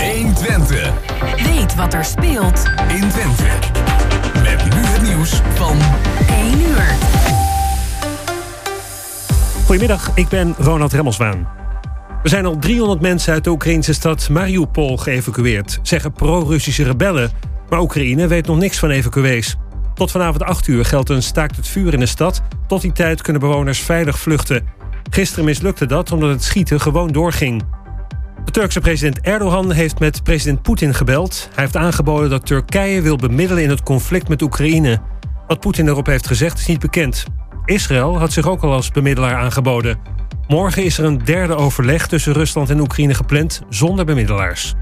120. Weet wat er speelt in Twente. Met nu het nieuws van 1 uur. Goedemiddag, ik ben Ronald Remmelswaan. Er zijn al 300 mensen uit de Oekraïnse stad Mariupol geëvacueerd, zeggen pro-Russische rebellen. Maar Oekraïne weet nog niks van evacuees. Tot vanavond 8 uur geldt een staakt het vuur in de stad. Tot die tijd kunnen bewoners veilig vluchten. Gisteren mislukte dat omdat het schieten gewoon doorging. De Turkse president Erdogan heeft met president Poetin gebeld. Hij heeft aangeboden dat Turkije wil bemiddelen in het conflict met Oekraïne. Wat Poetin erop heeft gezegd is niet bekend. Israël had zich ook al als bemiddelaar aangeboden. Morgen is er een derde overleg tussen Rusland en Oekraïne gepland zonder bemiddelaars.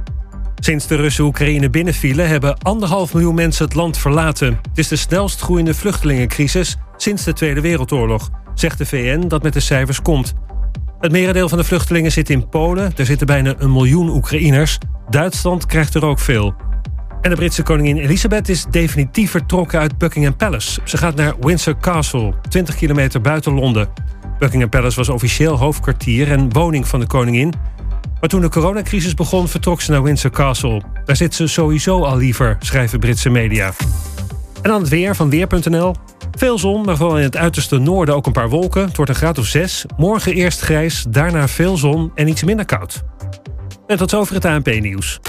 Sinds de Russen Oekraïne binnenvielen hebben anderhalf miljoen mensen het land verlaten. Het is de snelst groeiende vluchtelingencrisis sinds de Tweede Wereldoorlog, zegt de VN dat met de cijfers komt. Het merendeel van de vluchtelingen zit in Polen. Er zitten bijna een miljoen Oekraïners. Duitsland krijgt er ook veel. En de Britse koningin Elizabeth is definitief vertrokken uit Buckingham Palace. Ze gaat naar Windsor Castle, 20 kilometer buiten Londen. Buckingham Palace was officieel hoofdkwartier en woning van de koningin. Maar toen de coronacrisis begon, vertrok ze naar Windsor Castle. Daar zit ze sowieso al liever, schrijven Britse media. En dan het weer van Weer.nl. Veel zon, maar vooral in het uiterste noorden ook een paar wolken. Het wordt een graad of 6. Morgen eerst grijs, daarna veel zon en iets minder koud. En tot zover het ANP-nieuws.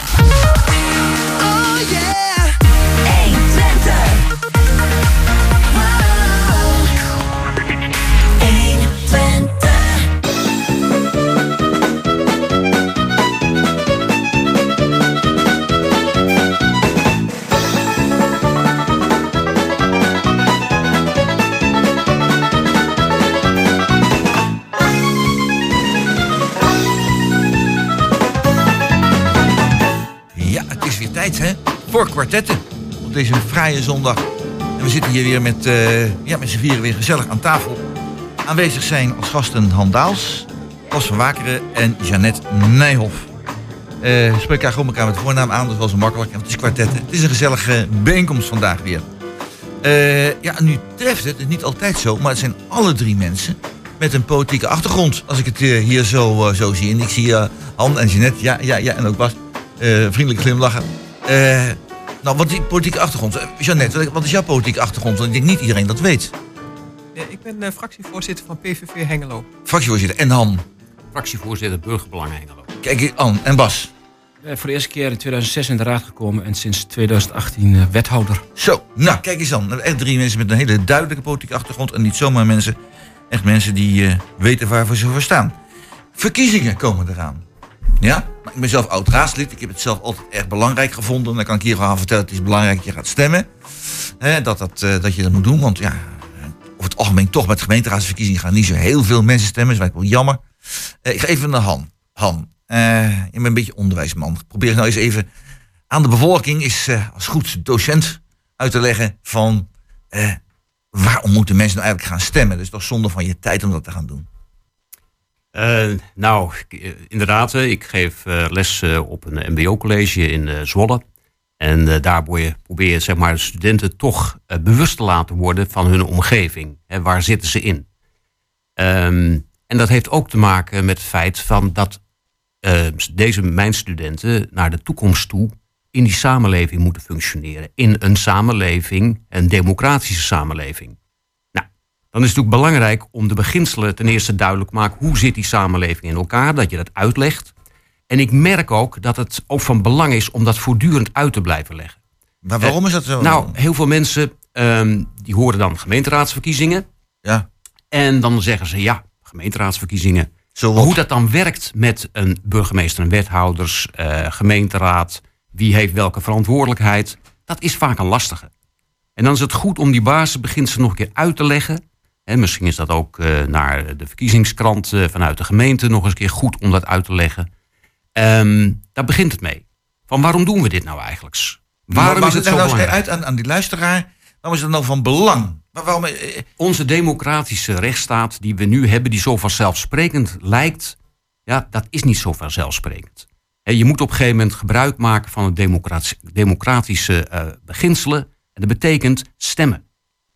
Voor kwartetten op deze fraaie zondag. En we zitten hier weer met, eh ja, met z'n vieren weer gezellig aan tafel. Aanwezig zijn als gasten Han Daals, Bas van Wakeren en Jeannette Nijhoff. Eh spreek elkaar gewoon elkaar met voornaam aan, dat zo makkelijk. En het is kwartetten. Het is een gezellige bijeenkomst vandaag weer. Eh, ja, nu treft het, het is niet altijd zo, maar het zijn alle drie mensen met een politieke achtergrond. Als ik het eh, hier zo, zo zie. En ik zie Han en Jeannette, ja, ja, ja, en ook Bas, vriendelijk glimlachen. Eh, nou, wat is die politieke achtergrond? Eh, Jeannette, wat is jouw politieke achtergrond? Want ik denk niet iedereen dat weet. Ja, ik ben eh, fractievoorzitter van PVV Hengelo. Fractievoorzitter en Han. fractievoorzitter Burgerbelangen Hengelo. Kijk, Ann en Bas. Ik ben voor de eerste keer in 2006 in de raad gekomen en sinds 2018 eh, wethouder. Zo, nou, kijk eens dan. Echt drie mensen met een hele duidelijke politieke achtergrond. En niet zomaar mensen, echt mensen die eh, weten waarvoor ze voor staan. Verkiezingen komen eraan. Ja, nou, ik ben zelf oud raadslid. Ik heb het zelf altijd erg belangrijk gevonden. Dan kan ik hier gewoon vertellen, het is belangrijk dat je gaat stemmen. Dat, dat, eh, dat je dat moet doen. Want ja, eh, over het algemeen toch met gemeenteraadsverkiezingen gaan niet zo heel veel mensen stemmen. Dat is wel jammer. Eh, ik ga even naar Han. Han, eh, je bent een beetje onderwijsman. Probeer nou eens even aan de bevolking, is als goed docent, uit te leggen van waarom moeten mensen nou eigenlijk gaan stemmen? Dat is toch zonde van je tijd om dat te gaan doen. Eh, nou, eh, inderdaad, eh, ik geef les op een mbo-college in Zwolle. En daar probeer je, zeg maar, de studenten toch bewust te laten worden van hun omgeving. Hè, waar zitten ze in? Ehm, en dat heeft ook te maken met het feit van dat deze mijn studenten naar de toekomst toe in die samenleving moeten functioneren. In een samenleving, een democratische samenleving. Dan is het natuurlijk belangrijk om de beginselen ten eerste duidelijk te maken. Hoe zit die samenleving in elkaar? Dat je dat uitlegt. En ik merk ook dat het ook van belang is om dat voortdurend uit te blijven leggen. Maar waarom is dat zo? Nou, heel veel mensen ehm, die horen dan gemeenteraadsverkiezingen. ja, En dan zeggen ze ja, gemeenteraadsverkiezingen. zo hoe dat dan werkt met een burgemeester en wethouders, eh, gemeenteraad, wie heeft welke verantwoordelijkheid, dat is vaak een lastige. En dan is het goed om die basisbeginselen nog een keer uit te leggen. En misschien is dat ook eh, naar de verkiezingskrant eh, vanuit de gemeente nog eens een keer goed om dat uit te leggen. Ehm, daar begint het mee. Van waarom doen we dit nou eigenlijk? Waarom Maar is het zo nou belangrijk? uit aan, aan die luisteraar. Waarom is dat nou van belang? Maar waarom, eh, Onze democratische rechtsstaat die we nu hebben, die zo vanzelfsprekend lijkt, ja, dat is niet zo vanzelfsprekend. Je moet op een gegeven moment gebruik maken van het democratische, democratische beginselen. En dat betekent stemmen.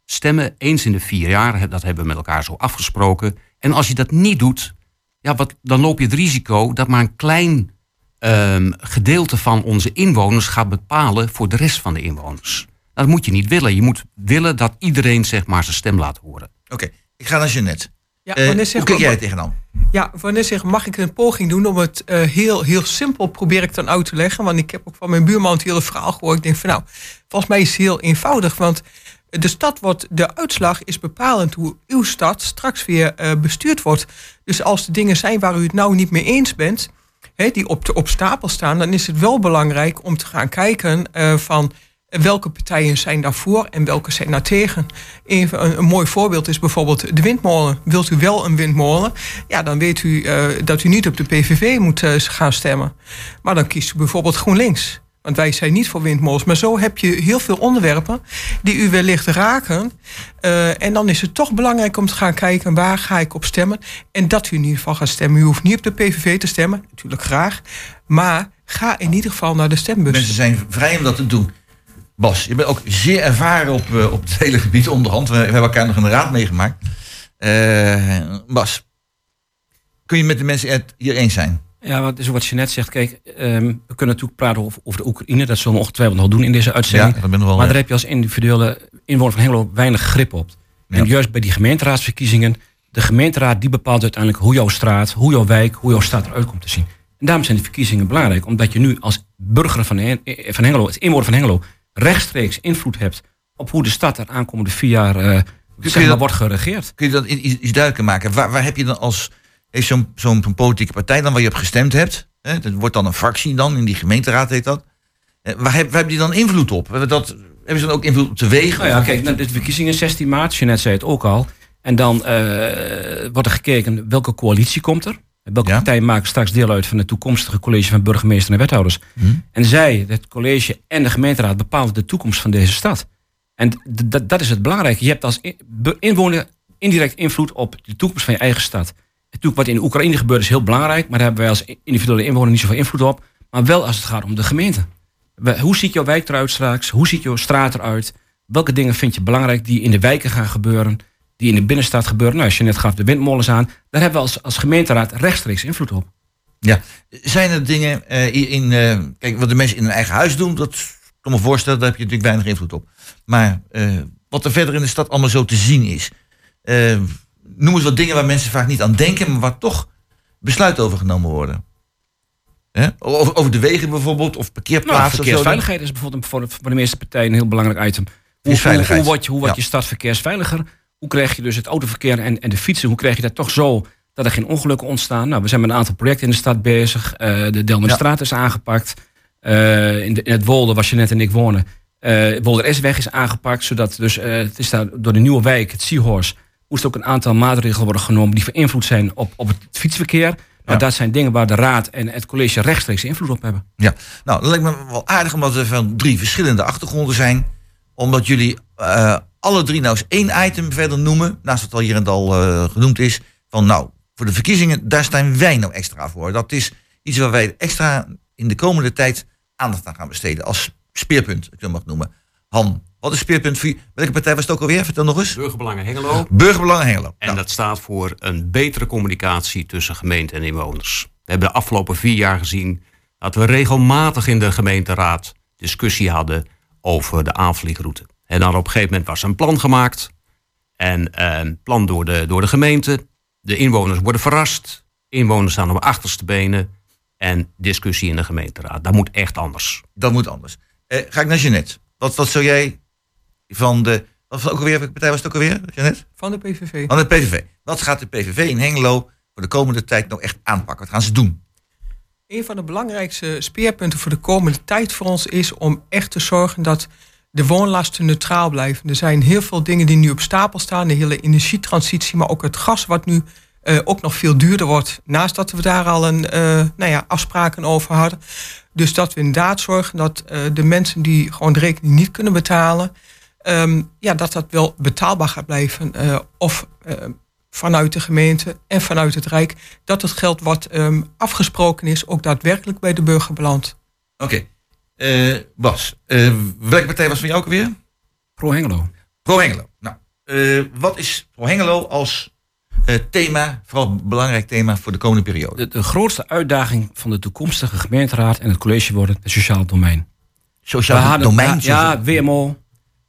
Stemmen eens in de vier jaar, dat hebben we met elkaar zo afgesproken. En als je dat niet doet, ja, wat, dan loop je het risico dat maar een klein ehm, gedeelte van onze inwoners gaat bepalen voor de rest van de inwoners. Dat moet je niet willen. Je moet willen dat iedereen zeg maar, zijn stem laat horen. Oké, ik ga naar Jeannette. Ja, wanneer hoe kijk jij er tegenaan? ja, wanneer zeg, mag ik een poging doen om het eh, heel, heel simpel probeer ik dan uit te leggen? Want ik heb ook van mijn buurman het hele verhaal gehoord. Ik denk van nou, volgens mij is het heel eenvoudig. Want de stad wordt, de uitslag is bepalend hoe uw stad straks weer eh, bestuurd wordt. Dus als er dingen zijn waar u het nou niet mee eens bent, die op, de, op stapel staan, dan is het wel belangrijk om te gaan kijken eh, van welke partijen zijn daarvoor en welke zijn daar tegen. Even een, mooi voorbeeld is bijvoorbeeld de windmolen. Wilt u wel een windmolen? Ja, dan weet u eh, dat u niet op de PVV moet gaan stemmen. Maar dan kiest u bijvoorbeeld GroenLinks. Want wij zijn niet voor windmolens. Maar zo heb je heel veel onderwerpen die u wellicht raken. Eh, en dan is het toch belangrijk om te gaan kijken waar ga ik op stemmen. En dat u in ieder geval gaat stemmen. U hoeft niet op de PVV te stemmen, natuurlijk graag. Maar ga in ieder geval naar de stembus. Mensen zijn vrij om dat te doen. Bas, je bent ook zeer ervaren op, eh, op het hele gebied onderhand. We, hebben elkaar nog de raad meegemaakt. Eh, Bas, kun je met de mensen het hier eens zijn? Ja, wat, dus wat je net zegt, kijk, ehm, we kunnen natuurlijk praten over, over de Oekraïne. Dat zullen we ongetwijfeld nog doen in deze uitzending. ik wel. maar daar heb je als individuele inwoner van Hengelo weinig grip op. Ja. En juist bij die gemeenteraadsverkiezingen, de gemeenteraad die bepaalt uiteindelijk hoe jouw straat, hoe jouw wijk, hoe jouw stad eruit komt te zien. En daarom zijn die verkiezingen belangrijk, omdat je nu als burger van, Hen- eh, van Hengelo, het inwoner van Hengelo, rechtstreeks invloed hebt op hoe de stad er aankomende vier jaar eh, je zeg maar, dat- wordt geregeerd. Kun je dat iets duidelijker maken? Waar, waar heb je dan als heeft zo'n politieke partij dan waar je op gestemd hebt? Hè? Dat wordt dan een fractie dan, in die gemeenteraad heet dat. Eh, Waar heb, waar heb je dan invloed op? Hebben, dat, hebben ze dan ook invloed op de wegen? Nou ja, kijk, nou, de verkiezingen 16 maart, Jeanette zei het ook al. En dan eh, wordt er gekeken welke coalitie komt er. Welke Ja. partijen maken straks deel uit van het toekomstige college van burgemeester en wethouders. Hm. En zij, het college en de gemeenteraad, bepalen de toekomst van deze stad. En dat is het belangrijke. Je hebt als inwoner indirect invloed op de toekomst van je eigen stad. Natuurlijk, wat in Oekraïne gebeurt is heel belangrijk, maar daar hebben wij als individuele inwoner niet zoveel invloed op. Maar wel als het gaat om de gemeente. Hoe ziet jouw wijk eruit straks? Hoe ziet jouw straat eruit? Welke dingen vind je belangrijk die in de wijken gaan gebeuren? Die in de binnenstad gebeuren? Nou, als je net gaf de windmolens aan. Daar hebben we als, als gemeenteraad rechtstreeks invloed op. Zijn er dingen eh, in, in, eh, kijk, wat de mensen in hun eigen huis doen, dat kan me voorstellen, daar heb je natuurlijk weinig invloed op. Maar eh, wat er verder in de stad allemaal zo te zien is. Noem eens wat dingen waar mensen vaak niet aan denken, maar waar toch besluiten over genomen worden. Hè? Over, over de wegen bijvoorbeeld, of Nou, parkeerplaatsen zo. verkeersveiligheid is bijvoorbeeld voor de, voor de meeste partijen een heel belangrijk item. Hoe, hoe, Verkeersveiligheid. hoe, word je, hoe wordt Ja. je stad verkeersveiliger? Hoe krijg je dus het autoverkeer en, en de fietsen, hoe krijg je dat toch zo dat er geen ongelukken ontstaan? Nou, we zijn met een aantal projecten in de stad bezig. Eh, de Delmenstraat is aangepakt. Eh, in, de, in het Wolde, waar je net en ik wonen, eh Wolder S-weg is aangepakt. Zodat dus, het is daar door de nieuwe wijk, het Seahorse, moest ook een aantal maatregelen worden genomen die van invloed zijn op, op het fietsverkeer. Nou, Ja. dat zijn dingen waar de raad en het college rechtstreeks invloed op hebben. Ja, nou, dat lijkt me wel aardig omdat er van drie verschillende achtergronden zijn. Omdat jullie eh, alle drie nou eens één item verder noemen, naast wat al hier en al eh, genoemd is. Van nou, voor de verkiezingen, daar staan wij nou extra voor. Dat is iets waar wij extra in de komende tijd aandacht aan gaan besteden. Als speerpunt, ik wil het noemen. Han, wat is speerpunt voor je? Welke partij was het ook alweer? Vertel nog eens. Burgerbelangen Hengelo. Burgerbelangen Hengelo. En Nou, dat staat voor een betere communicatie tussen gemeente en inwoners. We hebben de afgelopen vier jaar gezien dat we regelmatig in de gemeenteraad discussie hadden over de aanvliegroute. En dan op een gegeven moment was er een plan gemaakt. En eh, een plan door de, door de gemeente. De inwoners worden verrast. Inwoners staan op achterste benen. En discussie in de gemeenteraad. Dat moet echt anders. dat moet anders. Eh, ga ik naar Jeannette. Wat, wat zou jij van de... Wat was het ook alweer? Welke partij was het ook alweer, Jeannette? Van de PVV. Van de PVV. Wat gaat de PVV in Hengelo voor de komende tijd nou echt aanpakken? Wat gaan ze doen? Een van de belangrijkste speerpunten voor de komende tijd voor ons is om echt te zorgen dat de woonlasten neutraal blijven. Er zijn heel veel dingen die nu op stapel staan. De hele energietransitie, maar ook het gas wat nu eh, ook nog veel duurder wordt. Naast dat we daar al een, eh, nou ja, afspraken over hadden. Dus dat we inderdaad zorgen dat eh, de mensen die gewoon de rekening niet kunnen betalen... ehm, ja, dat dat wel betaalbaar gaat blijven. eh, of eh, vanuit de gemeente en vanuit het Rijk... dat het geld wat ehm, afgesproken is ook daadwerkelijk bij de burger belandt. Oké. Eh, Bas, eh, welke partij was van jou ook alweer? Pro Hengelo. Pro Hengelo. Nou, eh, wat is Pro Hengelo als eh, thema, vooral een belangrijk thema voor de komende periode. De, de grootste uitdaging van de toekomstige gemeenteraad en het college worden het sociaal domein. Sociaal we hadden, domein, ja, WMO,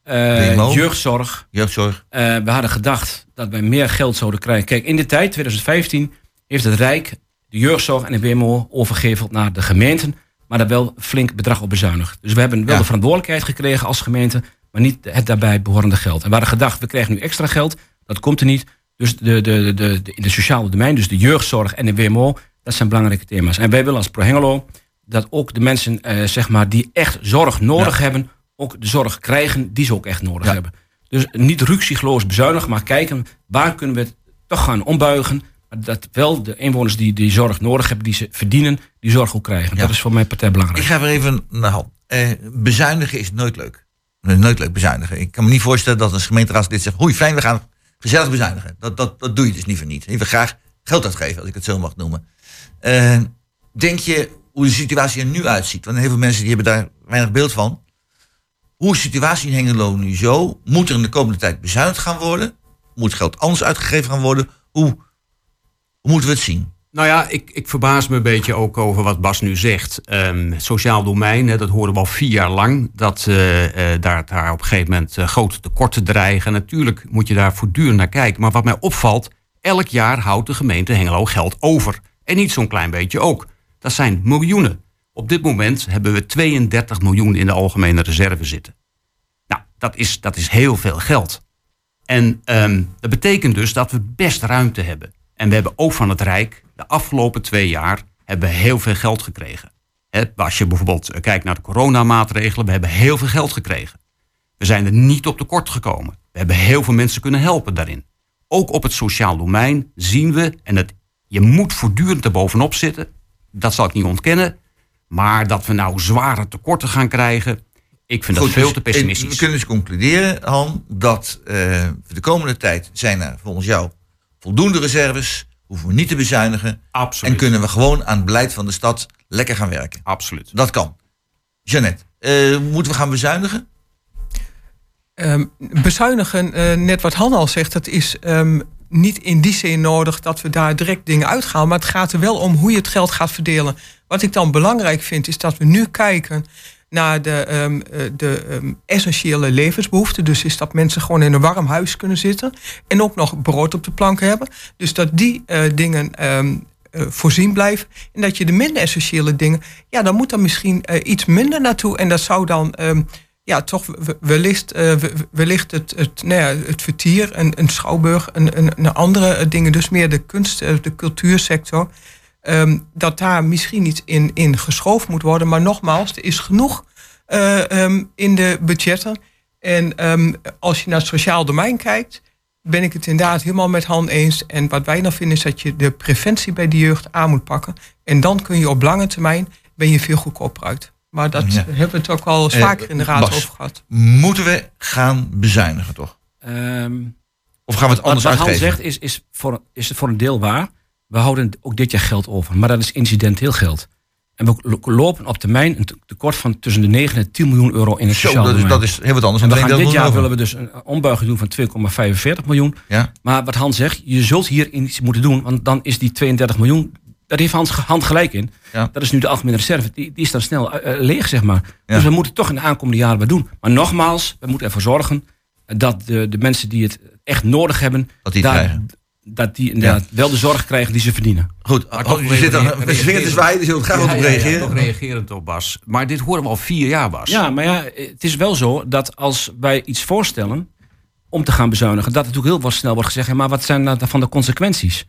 WMO. jeugdzorg. jeugdzorg. Eh, we hadden gedacht dat wij meer geld zouden krijgen. Kijk, in de tijd, 2015, heeft het Rijk de jeugdzorg en de WMO overgeveld naar de gemeenten. Maar daar wel flink bedrag op bezuinigd. Dus we hebben wel Ja. de verantwoordelijkheid gekregen als gemeente. Maar niet het daarbij behorende geld. En we hadden gedacht, we krijgen nu extra geld. Dat komt er niet. Dus de, de, de, de, in de sociale domein, dus de jeugdzorg en de WMO, dat zijn belangrijke thema's. En wij willen als ProHengelo dat ook de mensen eh, zeg maar, die echt zorg nodig hebben, ook de zorg krijgen die ze ook echt nodig Ja. hebben. Dus niet ruksigloos bezuinigen, maar kijken waar kunnen we het toch gaan ombuigen. Maar dat wel de inwoners die die zorg nodig hebben, die ze verdienen, die zorg ook krijgen. Ja. Dat is voor mijn partij belangrijk. Ik ga weer even naar hand. Eh, bezuinigen is nooit leuk. Nooit leuk bezuinigen. Ik kan me niet voorstellen dat een gemeenteraad dit zegt. Hoi, fijn, we gaan gezellig bezuinigen. Dat, dat, dat doe je dus liever niet. Je wil graag geld uitgeven, als ik het zo mag noemen. Eh, denk je hoe de situatie er nu uitziet? Want heel veel mensen die hebben daar weinig beeld van. Hoe is de situatie in Hengelo nu zo? Moet er in de komende tijd bezuinigd gaan worden? Moet geld anders uitgegeven gaan worden? Hoe, moeten we het zien? Nou ja, ik, ik verbaas me een beetje ook over wat Bas nu zegt. Het sociaal domein, hè, dat horen we al vier jaar lang. Dat eh, eh, daar, daar op een gegeven moment eh, grote tekorten dreigen. Natuurlijk moet je daar voortdurend naar kijken. Maar wat mij opvalt, elk jaar houdt de gemeente Hengelo geld over. En niet zo'n klein beetje ook. Dat zijn miljoenen. Op dit moment hebben we 32 miljoen in de algemene reserve zitten. Nou, dat is, dat is heel veel geld. En ehm, dat betekent dus dat we best ruimte hebben. En we hebben ook van het Rijk de afgelopen twee jaar hebben we heel veel geld gekregen. Als je bijvoorbeeld eh, kijkt naar de coronamaatregelen, we hebben heel veel geld gekregen. We zijn er niet op tekort gekomen. We hebben heel veel mensen kunnen helpen daarin. Ook op het sociaal domein zien we, en dat, je moet voortdurend er bovenop zitten, dat zal ik niet ontkennen. Maar dat we nou zware tekorten gaan krijgen, ik vind dat veel dus, te pessimistisch. We kunnen dus concluderen, Han, dat eh, voor de komende tijd zijn er volgens jou voldoende reserves. Hoeven we niet te bezuinigen. Absoluut. En kunnen we gewoon aan het beleid van de stad lekker gaan werken. Absoluut. Dat kan. Jeannette, eh, moeten we gaan bezuinigen? Ehm, bezuinigen, eh, net wat Han al zegt, dat is ehm, niet in die zin nodig dat we daar direct dingen uithalen. Maar het gaat er wel om hoe je het geld gaat verdelen. Wat ik dan belangrijk vind, is dat we nu kijken naar de, ehm, eh, de ehm, essentiële levensbehoeften. Dus is dat mensen gewoon in een warm huis kunnen zitten. En ook nog brood op de plank hebben. Dus dat die eh, dingen ehm, eh, voorzien blijven. En dat je de minder essentiële dingen, ja, dan moet er misschien iets minder naartoe. En dat zou dan ja, toch we- wellicht, eh, we- wellicht het, het, nou het vertier, een, een schouwburg, een, een, een andere eh, dingen, dus meer de kunst, eh, de cultuursector. ehm, dat daar misschien iets in, in geschoven moet worden. Maar nogmaals, er is genoeg eh, ehm, in de budgetten. En ehm, als je naar het sociaal domein kijkt, ben ik het inderdaad helemaal met Han eens. En wat wij dan vinden is dat je de preventie bij de jeugd aan moet pakken. En dan kun je op lange termijn ben je veel goedkoper uit. Maar dat Ja. hebben we het ook al Eh, vaker in de raad Bas. over gehad. Moeten we gaan bezuinigen toch? Ehm, Of gaan we het anders wat wat Han uitgeven? zegt is, is, voor, is voor een deel waar. We houden ook dit jaar geld over. Maar dat is incidenteel geld. En we lo- lopen op termijn een te- tekort van tussen de 9 en 10 miljoen euro in het Zo, sociaal dat is, domein. dat is heel wat anders. en we gaan dit jaar willen we dus een ombuiging doen van 2,45 miljoen. Ja, Maar wat Hans zegt, je zult hier iets moeten doen. Want dan is die 32 miljoen, daar heeft Hans hand gelijk in. Ja. Dat is nu de algemene reserve. Die, die is dan snel eh, eh, leeg, zeg maar. Ja. Dus we moeten toch in de aankomende jaren wat doen. Maar nogmaals, we moeten ervoor zorgen dat de, de mensen die het echt nodig hebben... Dat die het daar- krijgen. Dat die inderdaad wel de zorg krijgen die ze verdienen. goed. Oh, je zit er reageren- met je vinger te zwaaien, dus je wilt graag op reageren. toch reagerend op Bas. Maar dit horen we al vier jaar, Bas. Ja, maar ja, het is wel zo dat als wij iets voorstellen om te gaan bezuinigen, dat natuurlijk heel wat snel wordt gezegd, ja, maar wat zijn daarvan de consequenties?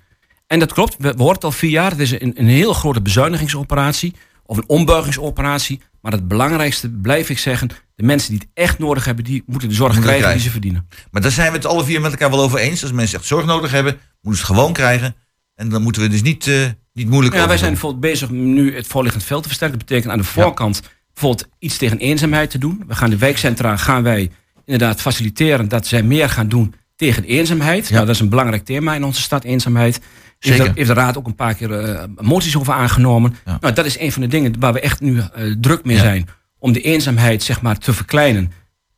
En dat klopt, we, we horen het al vier jaar, het is een, een heel grote bezuinigingsoperatie of een ombuigingsoperatie. Maar het belangrijkste, blijf ik zeggen, de mensen die het echt nodig hebben, die moeten de zorg Moeten krijgen krijgen. die ze verdienen. Maar daar zijn we het alle vier met elkaar wel over eens. Als mensen echt zorg nodig hebben, moeten ze het gewoon krijgen. En dan moeten we dus niet, eh, niet moeilijk Ja, wij zijn bijvoorbeeld bezig nu het voorliggend veld te versterken. Dat betekent aan de voorkant bijvoorbeeld iets tegen eenzaamheid te doen. We gaan de wijkcentra gaan wij inderdaad faciliteren dat zij meer gaan doen tegen eenzaamheid. Ja. Nou, dat is een belangrijk thema in onze stad, eenzaamheid. Heeft de, heeft de raad ook een paar keer eh, moties over aangenomen. Ja. Nou, dat is een van de dingen waar we echt nu eh, druk mee Ja. zijn. Om de eenzaamheid zeg maar te verkleinen.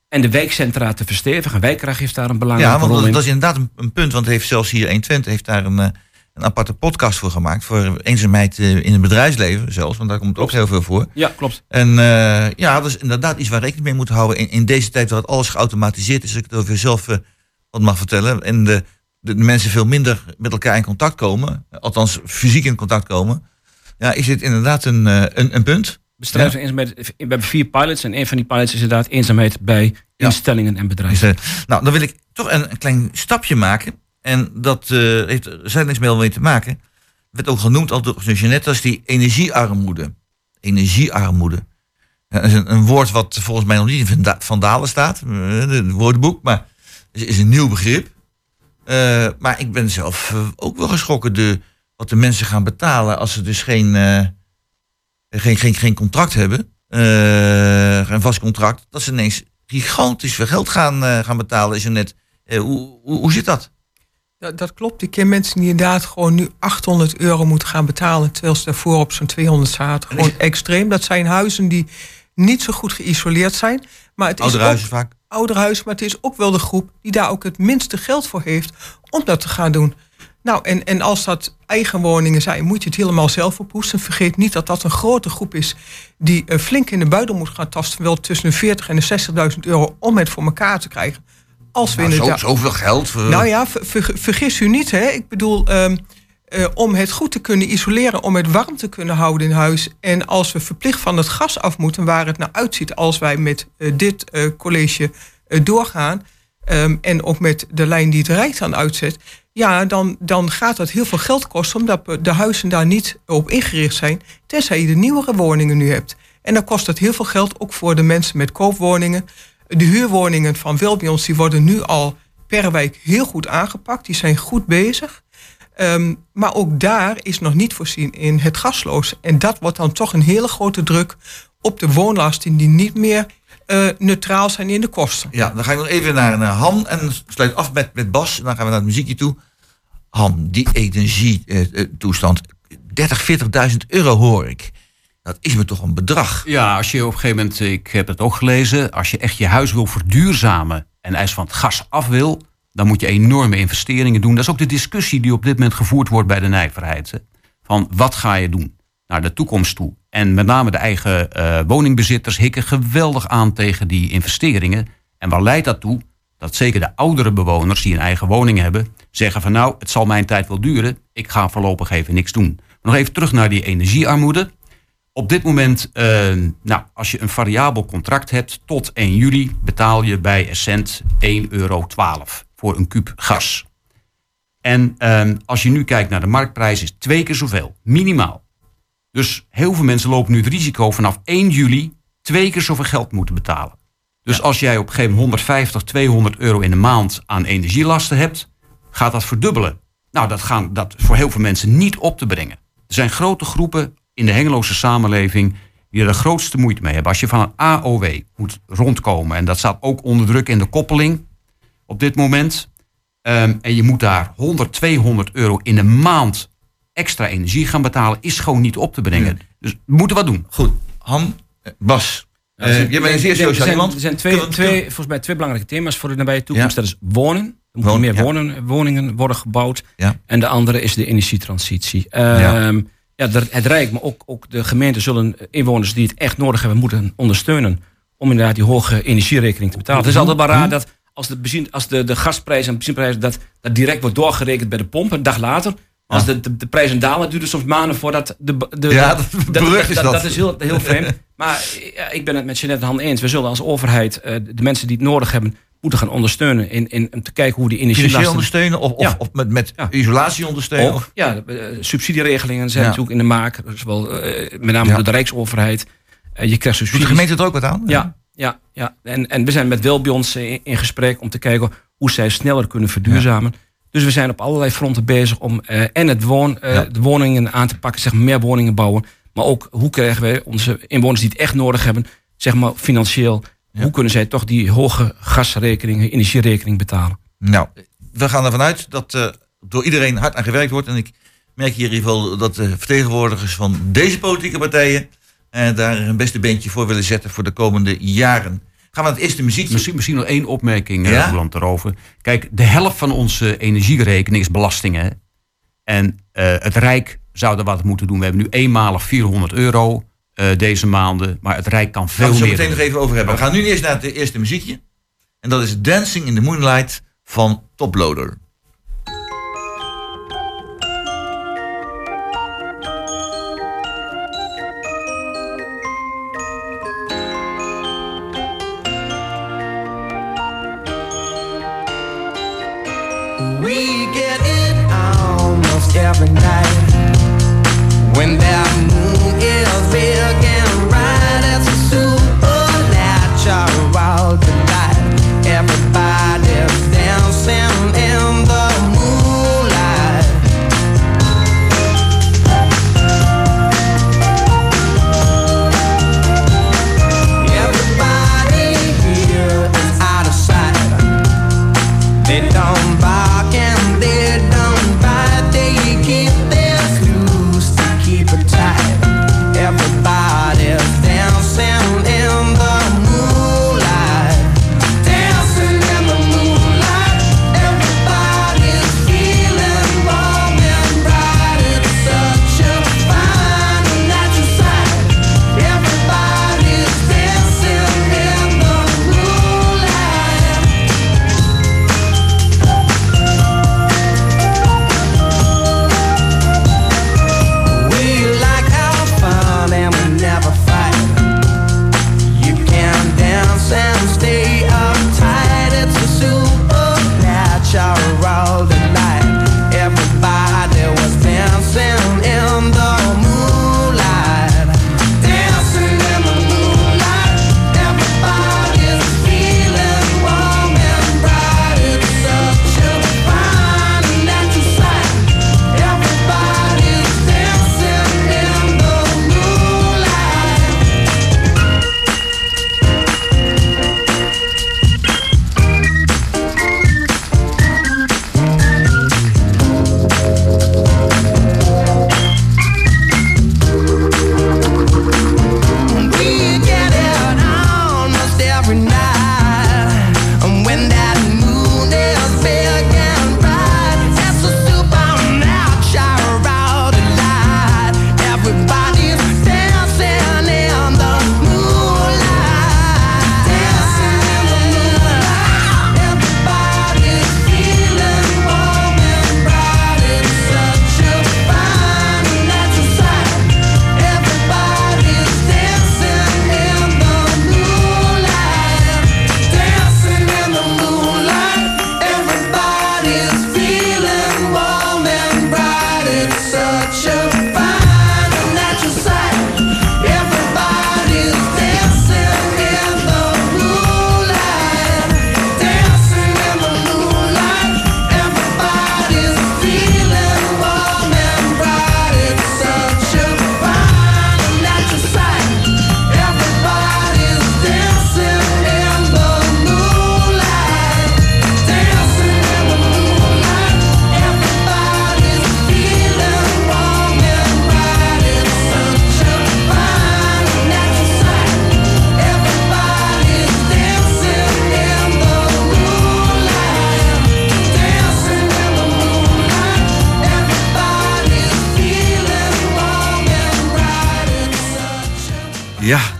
En de wijkcentra te verstevigen. Wijkracht heeft daar een belangrijke Ja, want rol dat, in. dat is inderdaad een, een punt. Want heeft zelfs hier 120 heeft daar een, eh, een aparte podcast voor gemaakt. Voor eenzaamheid in het bedrijfsleven zelfs. Want daar komt ook heel veel voor. Ja, klopt. En ja, dat is inderdaad iets waar we rekening mee moeten houden. In, in deze tijd het alles geautomatiseerd is. Als ik het over jezelf eh, wat mag vertellen. En de, de, mensen veel minder met elkaar in contact komen. Althans, fysiek in contact komen. Ja, is dit inderdaad een, eh, een, een punt. Van eenzaamheid. We hebben vier pilots. En een van die pilots is inderdaad eenzaamheid bij Ja. instellingen en Dus, bedrijven. eh, nou, dan wil ik toch een, een klein stapje maken. En dat eh, heeft er zijdelings mee te maken. Werd ook genoemd al door Jeanette als die energiearmoede. Energiearmoede. Ja, dat is een, een woord wat volgens mij nog niet in Vanda- Vandalen staat. Het woordenboek. Maar het is een nieuw begrip. Eh, maar ik ben zelf eh, ook wel geschrokken. De, wat de mensen gaan betalen als ze dus geen, eh, geen, geen, geen contract hebben. geen vast contract. Dat ze ineens gigantisch veel geld gaan, gaan betalen. Is er net, hoe, hoe, hoe zit dat? Dat, dat klopt. Ik ken mensen die inderdaad gewoon nu 800 euro moeten gaan betalen. Terwijl ze daarvoor op zo'n 200 zaten. Gewoon extreem. Dat zijn huizen die niet zo goed geïsoleerd zijn. Maar het is ook huizen vaak. Ouderhuis, maar het is ook wel de groep die daar ook het minste geld voor heeft om dat te gaan doen. Nou, en, en als dat eigen woningen zijn, moet je het helemaal zelf ophoesten. Vergeet niet dat dat een grote groep is die eh, flink in de buidel moet gaan tasten. Wel tussen de 40 en de 60.000 euro om het voor elkaar te krijgen. Als we Nou, zo, zoveel geld. voor- Nou ja, ver- ver- vergis u niet. Hè? Ik bedoel, ehm, eh, om het goed te kunnen isoleren, om het warm te kunnen houden in huis. En als we verplicht van het gas af moeten, waar het naar uitziet als wij met eh, dit eh, college doorgaan. ehm, en ook met de lijn die het Rijk aan uitzet. Ja, dan, dan gaat dat heel veel geld kosten, omdat de huizen daar niet op ingericht zijn. Tenzij je de nieuwere woningen nu hebt. En dan kost het heel veel geld, ook voor de mensen met koopwoningen. De huurwoningen van Welbions die worden nu al per wijk heel goed aangepakt. Die zijn goed bezig. Ehm, maar ook daar is nog niet voorzien in het gasloos. En dat wordt dan toch een hele grote druk op de woonlasten die niet meer eh, neutraal zijn in de kosten. Ja, dan ga ik nog even naar, naar Han en sluit af met, met Bas. En dan gaan we naar het muziekje toe. Han, die energietoestand. 30, 40.000 euro hoor ik. Dat is me toch een bedrag. Ja, als je op een gegeven moment, ik heb het ook gelezen, als je echt je huis wil verduurzamen en eis van het gas af wil, dan moet je enorme investeringen doen. Dat is ook de discussie die op dit moment gevoerd wordt bij de nijverheid. Van wat ga je doen naar de toekomst toe? En met name de eigen eh, woningbezitters hikken geweldig aan tegen die investeringen. En waar leidt dat toe? Dat zeker de oudere bewoners die een eigen woning hebben, zeggen van nou, het zal mijn tijd wel duren, ik ga voorlopig even niks doen. Maar nog even terug naar die energiearmoede. Op dit moment, eh, nou, als je een variabel contract hebt, tot 1 juli betaal je bij Essent 1,12 euro voor een kuub gas. En eh, als je nu kijkt naar de marktprijs, is twee keer zoveel, minimaal. Dus heel veel mensen lopen nu het risico vanaf 1 juli twee keer zoveel geld moeten betalen. Dus als jij op een gegeven moment 150, 200 euro in de maand aan energielasten hebt, gaat dat verdubbelen. Nou, dat gaan dat voor heel veel mensen niet op te brengen. Er zijn grote groepen in de Hengeloze samenleving die er de grootste moeite mee hebben. Als je van een AOW moet rondkomen, en dat staat ook onder druk in de koppeling op dit moment, ehm, en je moet daar 100, 200 euro in de maand extra energie gaan betalen, is gewoon niet op te brengen. Dus we moeten wat doen. Goed, Han, eh, Bas. Ja, Eh, er zijn- jij bent een zeer er zijn- sociaal iemand. Er zijn twee, twee, volgens mij twee belangrijke thema's voor de nabije toekomst. Ja. Dat is wonen. Er moeten Wonen, meer ja. wonen, woningen worden gebouwd. Ja. En de andere is de energietransitie. Ja. Ehm, ja. het Rijk, maar ook, ook de gemeenten zullen inwoners die het echt nodig hebben, moeten ondersteunen. Om inderdaad die hoge energierekening te betalen. Het is altijd wel raar dat als de, benzine, als de, de gasprijs en benzineprijs dat, dat direct wordt doorgerekend bij de pomp een dag later. Als de, de, de prijzen dalen, duurt het soms maanden voordat de, de, Ja, dat- is dat. dat is heel, heel vreemd. Maar ik ben het met Jeanette Han eens. We zullen als overheid eh, de mensen die het nodig hebben, moeten gaan ondersteunen. In, in, om te kijken hoe die Financieel energielasten... ondersteunen of, of, Ja. of met, met Ja. isolatie ondersteunen. Ook, ja, eh, subsidieregelingen zijn Ja. natuurlijk in de maak. Zowel, eh, met name door de Rijksoverheid. Je krijgt Doet de subsidies. gemeente er ook wat aan? Ja, ja, ja. En, en we zijn met Welbions in, in gesprek om te kijken hoe zij sneller kunnen verduurzamen. Dus we zijn op allerlei fronten bezig om eh, en het woon, eh, Ja. de woningen aan te pakken, zeg maar meer woningen bouwen. Maar ook hoe krijgen wij onze inwoners die het echt nodig hebben, zeg maar financieel, Ja. hoe kunnen zij toch die hoge gasrekening, energierekening betalen? Nou, we gaan ervan uit dat eh, door iedereen hard aan gewerkt wordt. En ik merk hier in ieder geval dat de vertegenwoordigers van deze politieke partijen eh, daar een beste beentje voor willen zetten voor de komende jaren. Gaan we naar het eerste muziekje. Misschien, misschien nog één opmerking, Ja? ja? Roland, daarover. Kijk, de helft van onze energierekening is belastingen. En eh, het Rijk zou er wat moeten doen. We hebben nu eenmalig 400 euro eh, deze maanden. Maar het Rijk kan Gaan veel we zo meer meteen nog even over hebben. We gaan nu eerst naar het eerste muziekje. En dat is Dancing in the Moonlight van Toploader. Every night. When that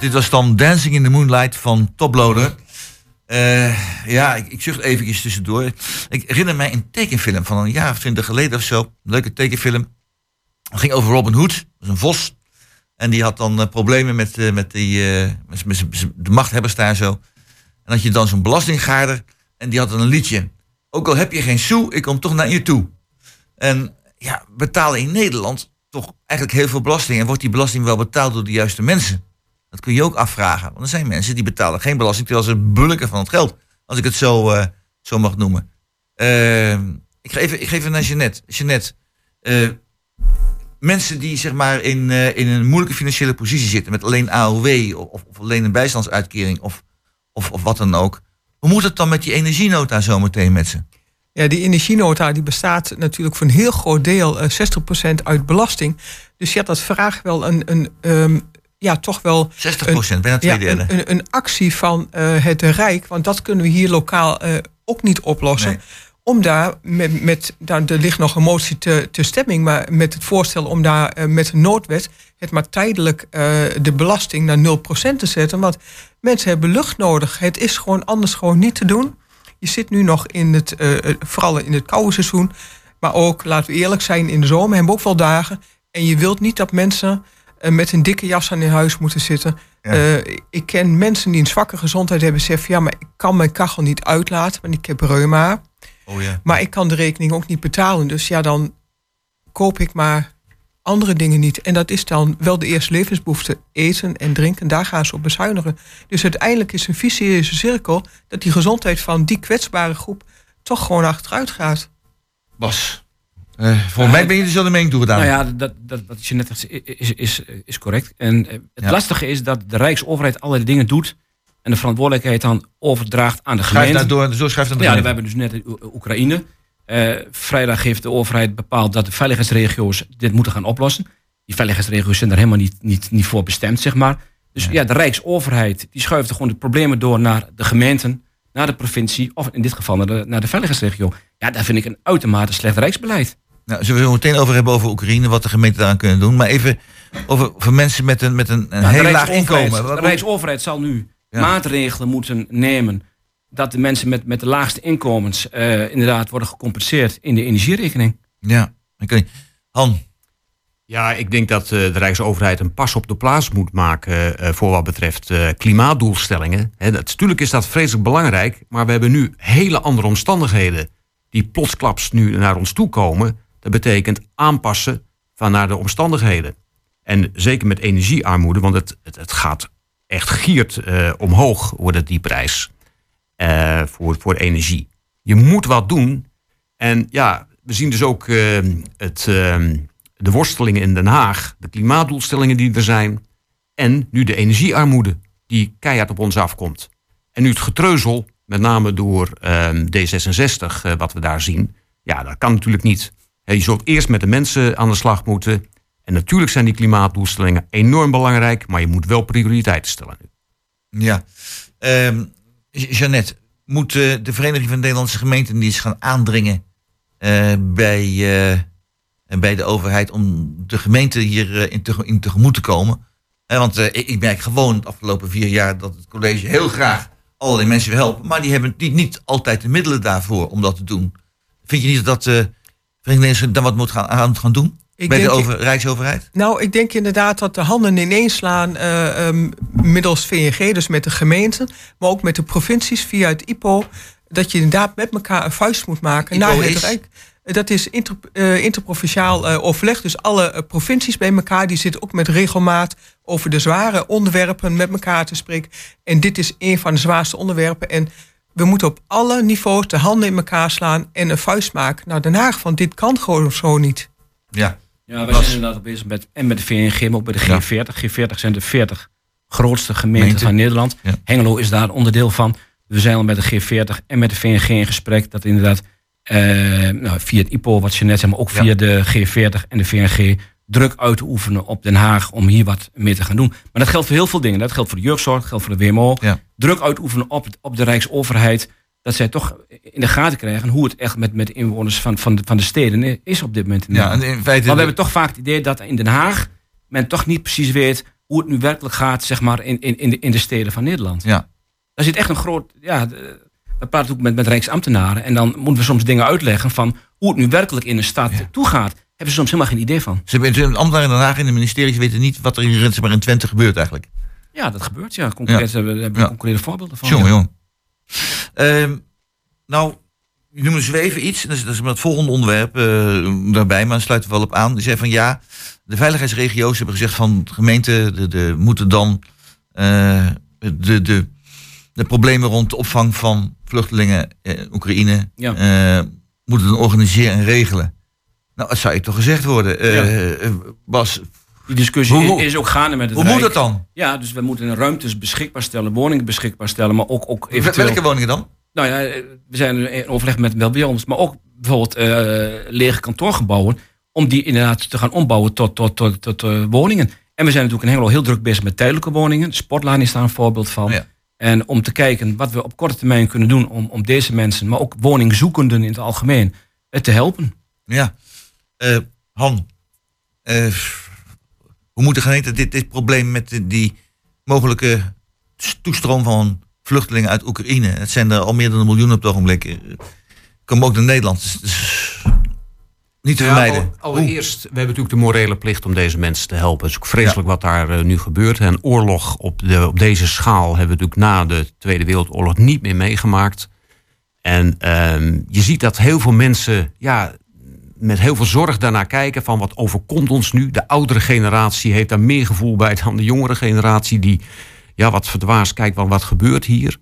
dit was dan Dancing in the Moonlight van Toploader. Eh, ja, ik, ik zucht eventjes tussendoor. Ik herinner mij een tekenfilm van een jaar of twintig geleden of zo. Een leuke tekenfilm. Het ging over Robin Hood. Dat was een vos. En die had dan eh, problemen met, eh, met, die, met de machthebbers daar zo. En had je dan zo'n belastinggaarder. En die had dan een liedje. Ook al heb je geen sou, ik kom toch naar je toe. En ja, betalen in Nederland toch eigenlijk heel veel belasting. En wordt die belasting wel betaald door de juiste mensen? Dat kun je ook afvragen. Want er zijn mensen die betalen geen belasting terwijl ze bulken van het geld. Als ik het zo, eh, zo mag noemen. Eh, ik, ga even, ik ga even naar Jeannette. Jeannette, eh, mensen die zeg maar in, eh, in een moeilijke financiële positie zitten. Met alleen AOW of, of alleen een bijstandsuitkering of, of, of wat dan ook. Hoe moet het dan met die energienota zometeen met ze? Ja, die energienota die bestaat natuurlijk voor een heel groot deel, eh 60% uit belasting. Dus ja, dat vraagt wel een, een, ehm, ja, toch wel 60 procent, bijna twee derde. een, een, een actie van eh, het Rijk, want dat kunnen we hier lokaal eh, ook niet oplossen. Nee. Om daar met, met daar, er ligt nog een motie te, te stemming, maar met het voorstel om daar eh, met een noodwet het maar tijdelijk de belasting naar 0% te zetten. Want mensen hebben lucht nodig. Het is gewoon anders gewoon niet te doen. Je zit nu nog in het, vooral in het koude seizoen, maar ook, laten we eerlijk zijn, in de zomer hebben we ook wel dagen. En je wilt niet dat mensen met een dikke jas aan in huis moeten zitten. Ja. Eh, ik ken mensen die een zwakke gezondheid hebben, zeggen: ja, maar ik kan mijn kachel niet uitlaten, want ik heb reuma. Oh ja. Maar ik kan de rekening ook niet betalen. Dus ja, dan koop ik maar andere dingen niet. En dat is dan wel de eerste levensbehoefte. Eten en drinken, daar gaan ze op bezuinigen. Dus uiteindelijk is een vicieuze cirkel... dat die gezondheid van die kwetsbare groep toch gewoon achteruit gaat. Bas, eh, volgens mij ben je dezelfde mening toegedaan. Nou ja, dat, dat, wat je net zegt is, is, is correct. En eh, het Ja. lastige is dat de Rijksoverheid allerlei dingen doet... en de verantwoordelijkheid dan overdraagt aan de gemeente. door, zo schrijft het Ja, we hebben dus net Oekraïne. Eh, vrijdag heeft de overheid bepaald dat de veiligheidsregio's dit moeten gaan oplossen. Die veiligheidsregio's zijn daar helemaal niet, niet, niet voor bestemd, zeg maar. Dus ja, de Rijksoverheid die schuift gewoon de problemen door naar de gemeenten, naar de provincie, of in dit geval naar de, naar de veiligheidsregio. Ja, daar vind ik een uitermate slecht rijksbeleid. Nou, zullen we het meteen over hebben over Oekraïne, wat de gemeenten daaraan kunnen doen. Maar even over voor mensen met een, met een, een Nou, heel laag inkomen. Wat- De Rijksoverheid zal nu Ja. maatregelen moeten nemen dat de mensen met, met de laagste inkomens eh, inderdaad worden gecompenseerd in de energierekening. Ja, ik weet niet. Han, Ja, ik denk dat eh, de Rijksoverheid een pas op de plaats moet maken eh, voor wat betreft eh, klimaatdoelstellingen. Hè, dat, natuurlijk is dat vreselijk belangrijk, maar we hebben nu hele andere omstandigheden die plotsklaps nu naar ons toe komen. Dat betekent aanpassen van naar de omstandigheden. En zeker met energiearmoede, want het, het, het gaat echt giert eh, omhoog, wordt het die prijs eh, voor, voor energie. Je moet wat doen. En ja, we zien dus ook eh, het, eh, de worstelingen in Den Haag, de klimaatdoelstellingen die er zijn. En nu de energiearmoede die keihard op ons afkomt. En nu het getreuzel, met name door eh, D66, eh, wat we daar zien. Ja, dat kan natuurlijk niet. Je zult eerst met de mensen aan de slag moeten. En natuurlijk zijn die klimaatdoelstellingen enorm belangrijk, maar je moet wel prioriteiten stellen nu. ja. Ehm, Jeannette, moet eh, de Vereniging van Nederlandse Gemeenten die eens gaan aandringen eh, bij, eh, bij de overheid om de gemeente hier in, te, in tegemoet te komen? Want ik, ik merk gewoon de afgelopen vier jaar dat het college heel graag allerlei mensen wil helpen, maar die hebben niet, niet altijd de middelen daarvoor om dat te doen. Vind je niet dat Nederlandse dan wat moet gaan, aan gaan doen? Ik bij de over, Rijksoverheid? Nou, ik denk inderdaad dat de handen ineens slaan eh, ehm, middels VNG, dus met de gemeenten, maar ook met de provincies via het IPO, dat je inderdaad met elkaar een vuist moet maken IPO naar het is? Rijk. Dat is inter, eh, interprovinciaal eh, overleg. Dus alle provincies bij elkaar, die zitten ook met regelmaat over de zware onderwerpen met elkaar te spreken. En dit is een van de zwaarste onderwerpen. En we moeten op alle niveaus de handen in elkaar slaan en een vuist maken naar Den Haag. Want dit kan gewoon zo niet. Ja. Ja, wij Was- zijn inderdaad bezig met, en met de VNG, maar ook bij de Ja. G40. G40 zijn de 40 grootste gemeenten van Nederland. Ja. Hengelo is daar onderdeel van. We zijn al met de G40 en met de VNG in gesprek. Dat inderdaad eh, nou, via het IPO, wat je net zei, maar ook Ja. via de G40 en de VNG druk uit te oefenen op Den Haag om hier wat mee te gaan doen. Maar dat geldt voor heel veel dingen. Dat geldt voor de jeugdzorg, dat geldt voor de WMO. Ja. Druk uitoefenen op, op de Rijksoverheid. Dat zij toch in de gaten krijgen hoe het echt met, met de inwoners van, van, de, van de steden is op dit moment. in Ja, en in feite. Maar we hebben toch vaak het idee dat in Den Haag men toch niet precies weet hoe het nu werkelijk gaat, zeg maar, in, in, in, de, in de steden van Nederland. Ja. Daar zit echt een groot. Ja, we praten ook met, met Rijksambtenaren en dan moeten we soms dingen uitleggen van hoe het nu werkelijk in een stad toegaat. Hebben ze soms helemaal geen idee van. Ze hebben een ambtenaar in Den Haag in de ministeries weten niet wat er in, maar, in Twente gebeurt eigenlijk. Ja, dat gebeurt. Ja, concreet, hebben we Ja. concrete voorbeelden van. Jongen, jong. Ehm, nou, je noemde zweven iets. Dat is, dat is het volgende onderwerp eh, daarbij, maar sluiten we wel op aan. Die zei van ja, de veiligheidsregio's hebben gezegd van gemeenten de, de, moeten dan eh, de, de, de problemen rond de opvang van vluchtelingen in Oekraïne Ja. eh, moeten dan organiseren en regelen. Nou, dat zou je toch gezegd worden. Eh, eh, Bas, Die discussie Hoe- is ook gaande met het hoe moet dat dan? Ja, dus we moeten ruimtes beschikbaar stellen, woningen beschikbaar stellen, maar ook, ook eventueel... Welke woningen dan? Nou ja, we zijn in overleg met wel bij ons, maar ook bijvoorbeeld eh, lege kantoorgebouwen, om die inderdaad te gaan ombouwen tot, tot, tot, tot eh, woningen. En we zijn natuurlijk in Hengelo heel druk bezig met tijdelijke woningen. Sportlaan is daar een voorbeeld van. Ja. En om te kijken wat we op korte termijn kunnen doen om, om deze mensen, maar ook woningzoekenden in het algemeen, eh, te helpen. Ja. Eh, Han, eh, hoe moet de gemeente dit, dit probleem met die mogelijke toestroom van vluchtelingen uit Oekraïne, het zijn er al meer dan een miljoen op het ogenblik, eh, komen ook naar Nederland. Dus- niet te Ja, vermijden. al- allereerst, we hebben natuurlijk de morele plicht om deze mensen te helpen. Het is ook vreselijk wat daar nu gebeurt. En oorlog op, de, op deze schaal hebben we natuurlijk na de Tweede Wereldoorlog niet meer meegemaakt. En ehm, je ziet dat heel veel mensen ja, met heel veel zorg daarnaar kijken van wat overkomt ons nu. De oudere generatie heeft daar meer gevoel bij dan de jongere generatie die ja, wat verdwaasd kijkt van wat gebeurt hier.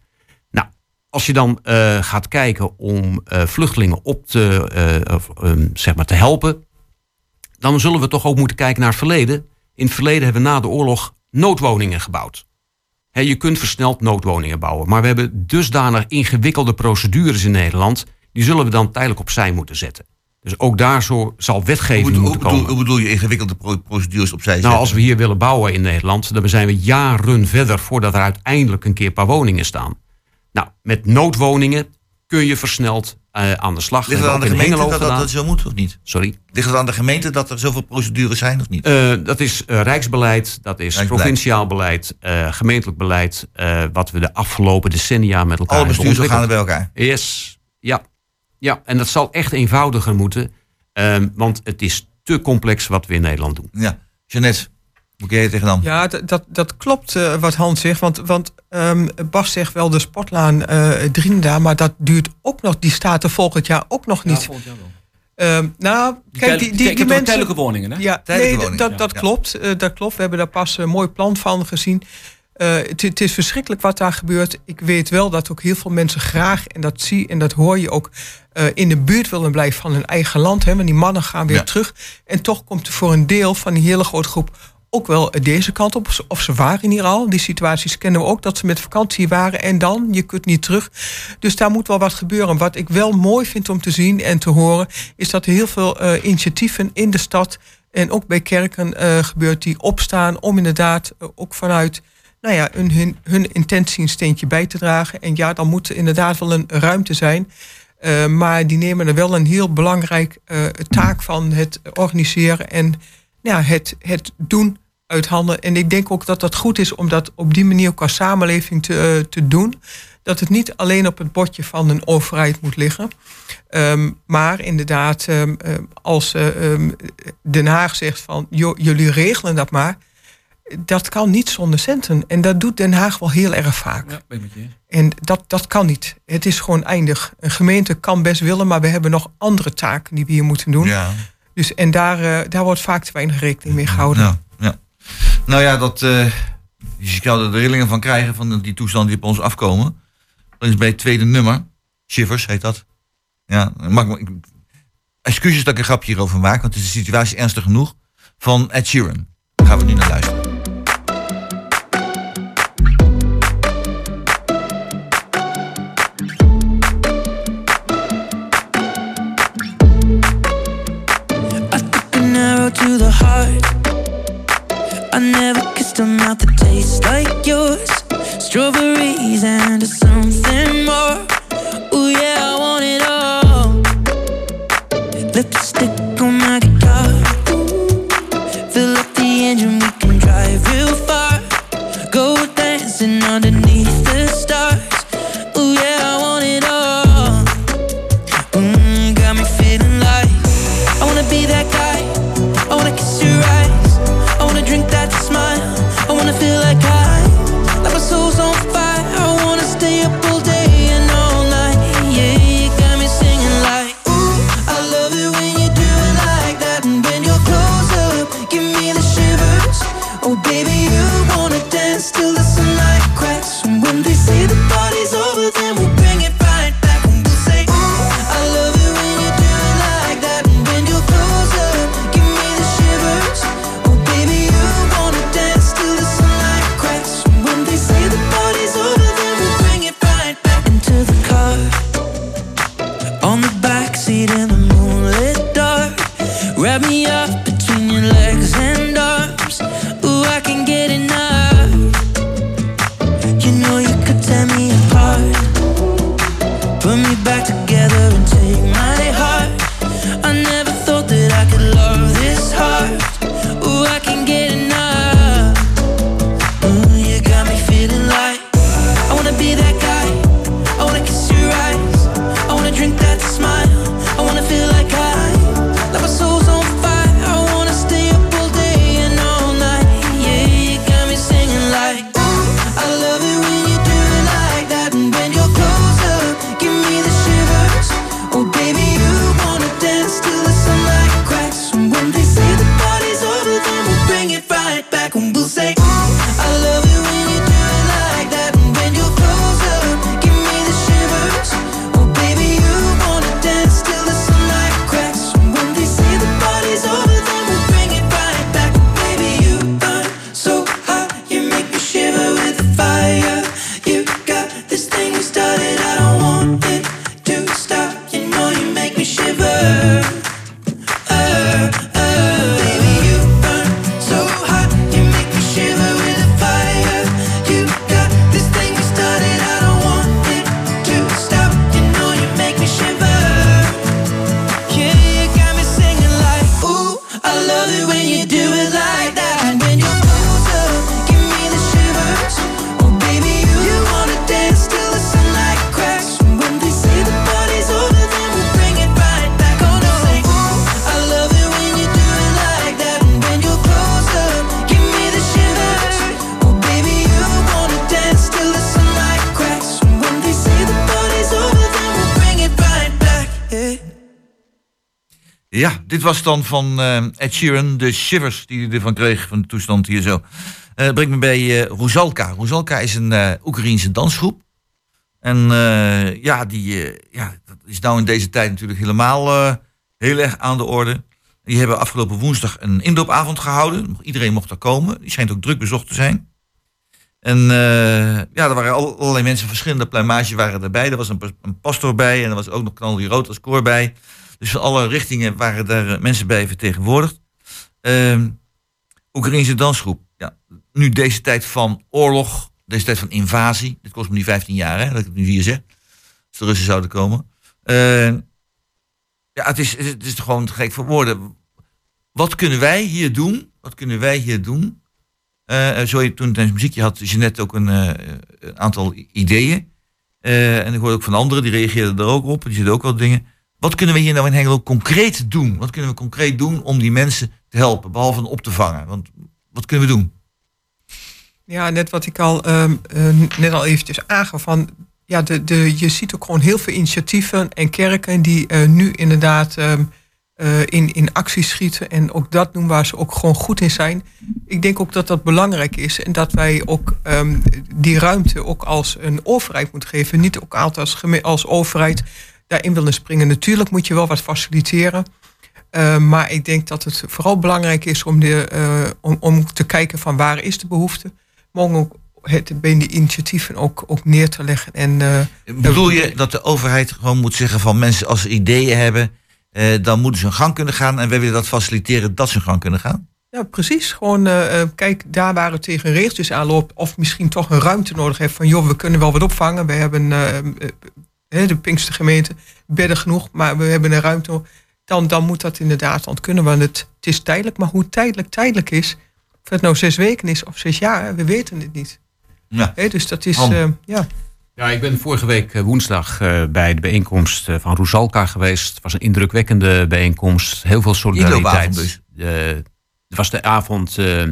Nou, als je dan eh, gaat kijken om eh, vluchtelingen op te, eh, ehm, zeg maar te helpen, dan zullen we toch ook moeten kijken naar het verleden. In het verleden hebben we na de oorlog noodwoningen gebouwd. Je kunt versneld noodwoningen bouwen, maar we hebben dusdanig ingewikkelde procedures in Nederland, die zullen we dan tijdelijk opzij moeten zetten. Dus ook daar zo zal wetgeving hoe moeten bedoel, komen. hoe bedoel je ingewikkelde pro- procedures opzij Nou, zetten? als we hier willen bouwen in Nederland, dan zijn we jaren verder voordat er uiteindelijk een keer een paar woningen staan. Nou, met noodwoningen kun je versneld eh, aan de slag. Ligt het aan de gemeente dat, dat zo moet of niet? Sorry. Ligt het aan de gemeente dat er zoveel procedures zijn of niet? Eh, dat is eh, rijksbeleid, dat is Rijksbeleid. provinciaal beleid, gemeentelijk beleid, wat we de afgelopen decennia met elkaar Alle bestuursorganen ontwikkeld. bij elkaar. Yes, ja. Ja. En dat zal echt eenvoudiger moeten, ehm, want het is te complex wat we in Nederland doen. Ja. Jeannette, moet jij tegen dan? Ja, dat, dat, dat klopt eh, wat Hans zegt. Want, want ehm, Bas zegt wel de sportlaan eh Drinda, maar dat duurt ook nog. Die staat er volgend jaar ook nog niet. Ehm, nou, kijk, die, die, die mensen... tijdelijke woningen, hè? Ja, Tijdelijke nee, woningen, dat, dat ja. klopt. eh, dat klopt. We hebben daar pas een mooi plan van gezien. Eh, het, is verschrikkelijk wat daar gebeurt. Ik weet wel dat ook heel veel mensen graag, en dat zie en dat hoor je ook, eh, in de buurt willen blijven van hun eigen land. Hè, want die mannen gaan weer Ja. terug. En toch komt er voor een deel van die hele grote groep ook wel deze kant op. Of ze waren hier al. Die situaties kennen we ook, dat ze met vakantie waren en dan, je kunt niet terug. Dus daar moet wel wat gebeuren. Wat ik wel mooi vind om te zien en te horen, is dat er heel veel eh, initiatieven in de stad en ook bij kerken gebeurt die opstaan om inderdaad ook vanuit nou ja, hun, hun, intentie een steentje bij te dragen. En ja, dan moet er inderdaad wel een ruimte zijn. Eh, maar die nemen er wel een heel belangrijk eh, taak van het organiseren en ja, het, het doen uit handen. En ik denk ook dat dat goed is om dat op die manier qua samenleving te, eh, te doen. Dat het niet alleen op het bordje van een overheid moet liggen. Ehm, maar inderdaad, ehm, ehm, als ehm, Den Haag zegt van jullie regelen dat maar. Dat kan niet zonder centen. En dat doet Den Haag wel heel erg vaak. Ja, ben je. En dat, dat kan niet. Het is gewoon eindig. Een gemeente kan best willen, maar we hebben nog andere taken die we hier moeten doen. Ja. Dus, en daar, eh, daar wordt vaak te weinig rekening mee gehouden. Ja, ja. Nou ja, dat, eh je kan er de rillingen van krijgen van die toestanden die op ons afkomen. Dat is bij het tweede nummer. Shivers heet dat. Ja, mag, ik- ik- excuses dat ik een grapje hierover maak, want het is de situatie ernstig genoeg. Van Ed Sheeran. Daar gaan we nu naar luisteren. I never kissed a mouth that tastes like yours. Strawberries and something more. Dit was dan van eh, Ed Sheeran, de shivers die hij ervan kreeg, van de toestand hier zo. Eh brengt me bij eh Ruzalka. Ruzalka is een eh Oekraïense dansgroep. En eh, ja, die eh, ja, dat is nou in deze tijd natuurlijk helemaal eh, heel erg aan de orde. Die hebben afgelopen woensdag een indoopavond gehouden. Iedereen mocht daar komen. Die schijnt ook druk bezocht te zijn. En eh, ja, er waren al- allerlei mensen, verschillende pluimage waren erbij. Er was een, een pastor bij en er was ook nog Knal die Rood als koor bij. Dus van alle richtingen waren daar eh, mensen bij vertegenwoordigd. Ehm Oekraïnse dansgroep. Ja, nu deze tijd van oorlog, deze tijd van invasie. Dit kost me nu 15 jaar, hè, dat ik het nu hier zeg. Als de Russen zouden komen. Eh, ja, het is, het is gewoon te gek voor woorden. Wat kunnen wij hier doen? Wat kunnen wij hier doen? Eh, zo je toen tijdens muziekje had je net ook een, eh, een aantal ideeën. Eh, en ik hoorde ook van anderen, die reageerden er ook op. Die zitten ook wel dingen. Wat kunnen we hier nou in Hengelo concreet doen? Wat kunnen we concreet doen om die mensen te helpen, behalve op te vangen? Want wat kunnen we doen? Ja, net wat ik al ehm, eh, net al eventjes aangaf van ja, de, de, je ziet ook gewoon heel veel initiatieven en kerken die eh, nu inderdaad ehm, eh, in, in actie schieten en ook dat doen waar ze ook gewoon goed in zijn. Ik denk ook dat dat belangrijk is en dat wij ook ehm, die ruimte ook als een overheid moeten geven. Niet ook altijd als, als overheid daarin willen springen. Natuurlijk moet je wel wat faciliteren. Uh, maar ik denk dat het vooral belangrijk is om, de, uh, om, om te kijken van waar is de behoefte. Maar ook het bij de initiatieven ook, ook neer te leggen. En, uh, Bedoel je dat de overheid gewoon moet zeggen van mensen als ze ideeën hebben, dan moeten ze hun gang kunnen gaan en wij willen dat faciliteren dat ze hun gang kunnen gaan? Ja, precies. Gewoon kijk, daar waar het tegen regeltjes aanloopt, of misschien toch een ruimte nodig heeft van joh, we kunnen wel wat opvangen. We hebben de Pinkster gemeente bedden genoeg, maar we hebben een ruimte. Dan, dan moet dat inderdaad dan kunnen, want het, het is tijdelijk. Maar hoe tijdelijk tijdelijk is, of het nou zes weken is of zes jaar, we weten het niet. Ja. He, dus dat is, uh, ja. Ja, ik ben vorige week woensdag uh, bij de bijeenkomst van Roesalka geweest. Het was een indrukwekkende bijeenkomst. Heel veel solidariteit. Het was de avond uh,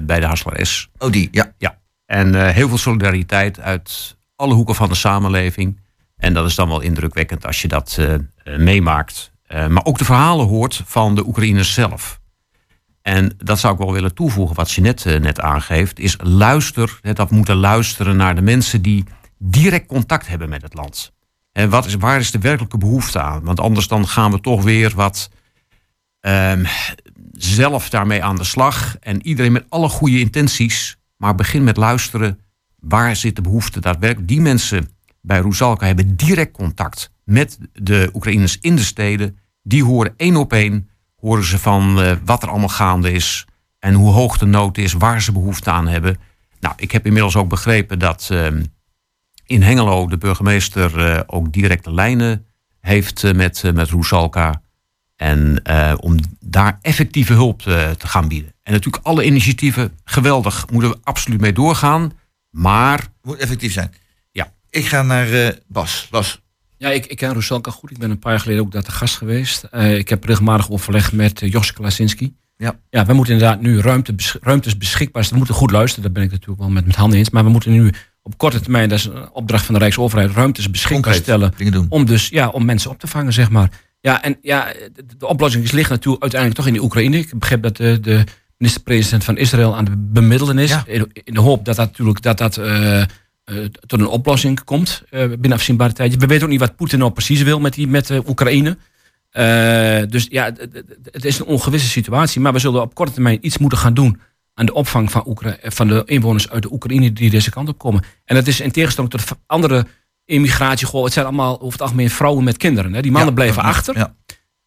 bij de Hassler S. Oh, die, ja. Ja. En heel veel solidariteit uit alle hoeken van de samenleving. En dat is dan wel indrukwekkend als je dat meemaakt. maar ook de verhalen hoort van de Oekraïners zelf. En dat zou ik wel willen toevoegen, wat je net, net aangeeft, is luister, dat we moeten luisteren naar de mensen die direct contact hebben met het land. En wat is, waar is de werkelijke behoefte aan? Want anders dan gaan we toch weer wat um, zelf daarmee aan de slag. En iedereen met alle goede intenties. Maar begin met luisteren. Waar zit de behoefte daadwerkelijk? Die mensen bij Roesalka hebben direct contact met de Oekraïners in de steden. Die horen één op één. Horen ze van uh, wat er allemaal gaande is. En hoe hoog de nood is. Waar ze behoefte aan hebben. Nou, ik heb inmiddels ook begrepen dat uh, in Hengelo de burgemeester uh, ook directe lijnen heeft uh, met, met Roesalka. En om daar effectieve hulp te, gaan bieden. En natuurlijk alle initiatieven, geweldig, moeten we absoluut mee doorgaan. Maar... Moet effectief zijn. Ik ga naar uh, Bas. Bas. Ja, ik, ik ken Roesalka goed. Ik ben een paar jaar geleden ook daar te gast geweest. Uh, ik heb regelmatig overleg met uh, Jos Klasinski. Ja. ja, we moeten inderdaad nu ruimte, ruimtes beschikbaar zijn. We moeten goed luisteren, daar ben ik natuurlijk wel met, met handen eens. Maar we moeten nu op korte termijn, dat is een opdracht van de Rijksoverheid, ruimtes beschikbaar stellen. Om dus ja, om mensen op te vangen, zeg maar. Ja, en ja, de, de oplossing ligt natuurlijk uiteindelijk toch in de Oekraïne. Ik begreep dat de, de minister-president van Israël aan het bemiddelen is. Ja. In, in, de hoop dat dat natuurlijk dat dat, uh, uh, tot een oplossing komt uh, binnen afzienbare tijd. We weten ook niet wat Poetin nou precies wil met, die, met Oekraïne. Uh, dus ja, het is een ongewisse situatie. Maar we zullen op korte termijn iets moeten gaan doen aan de opvang van, Oekra van de inwoners uit de Oekraïne die deze kant op komen. En dat is in tegenstelling tot andere immigratie. Goh, het zijn allemaal over het algemeen vrouwen met kinderen. Hè. Die mannen Ja, blijven achter. ja.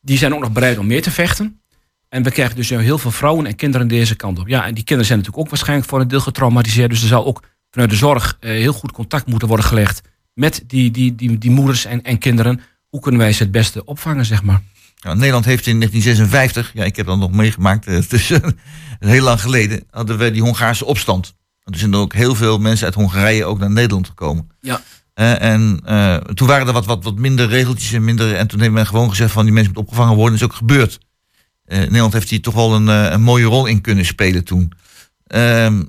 Die zijn ook nog bereid om meer te vechten. En we krijgen dus heel veel vrouwen en kinderen deze kant op. Ja, en die kinderen zijn natuurlijk ook waarschijnlijk voor een deel getraumatiseerd. Dus er zal ook vanuit de zorg eh, heel goed contact moeten worden gelegd met die, die, die, die moeders en, en kinderen. Hoe kunnen wij ze het beste opvangen, zeg maar? Nou, Nederland heeft in 1956, ja, ik heb dat nog meegemaakt, eh, het is eh, heel lang geleden, hadden we die Hongaarse opstand. Er zijn er ook heel veel mensen uit Hongarije ook naar Nederland gekomen. Ja. Uh, en uh, toen waren er wat, wat, wat minder regeltjes en minder. En toen heeft men gewoon gezegd van die mensen moeten opgevangen worden. Dat is ook gebeurd. Uh, Nederland heeft hier toch wel een, een mooie rol in kunnen spelen toen. Ehm,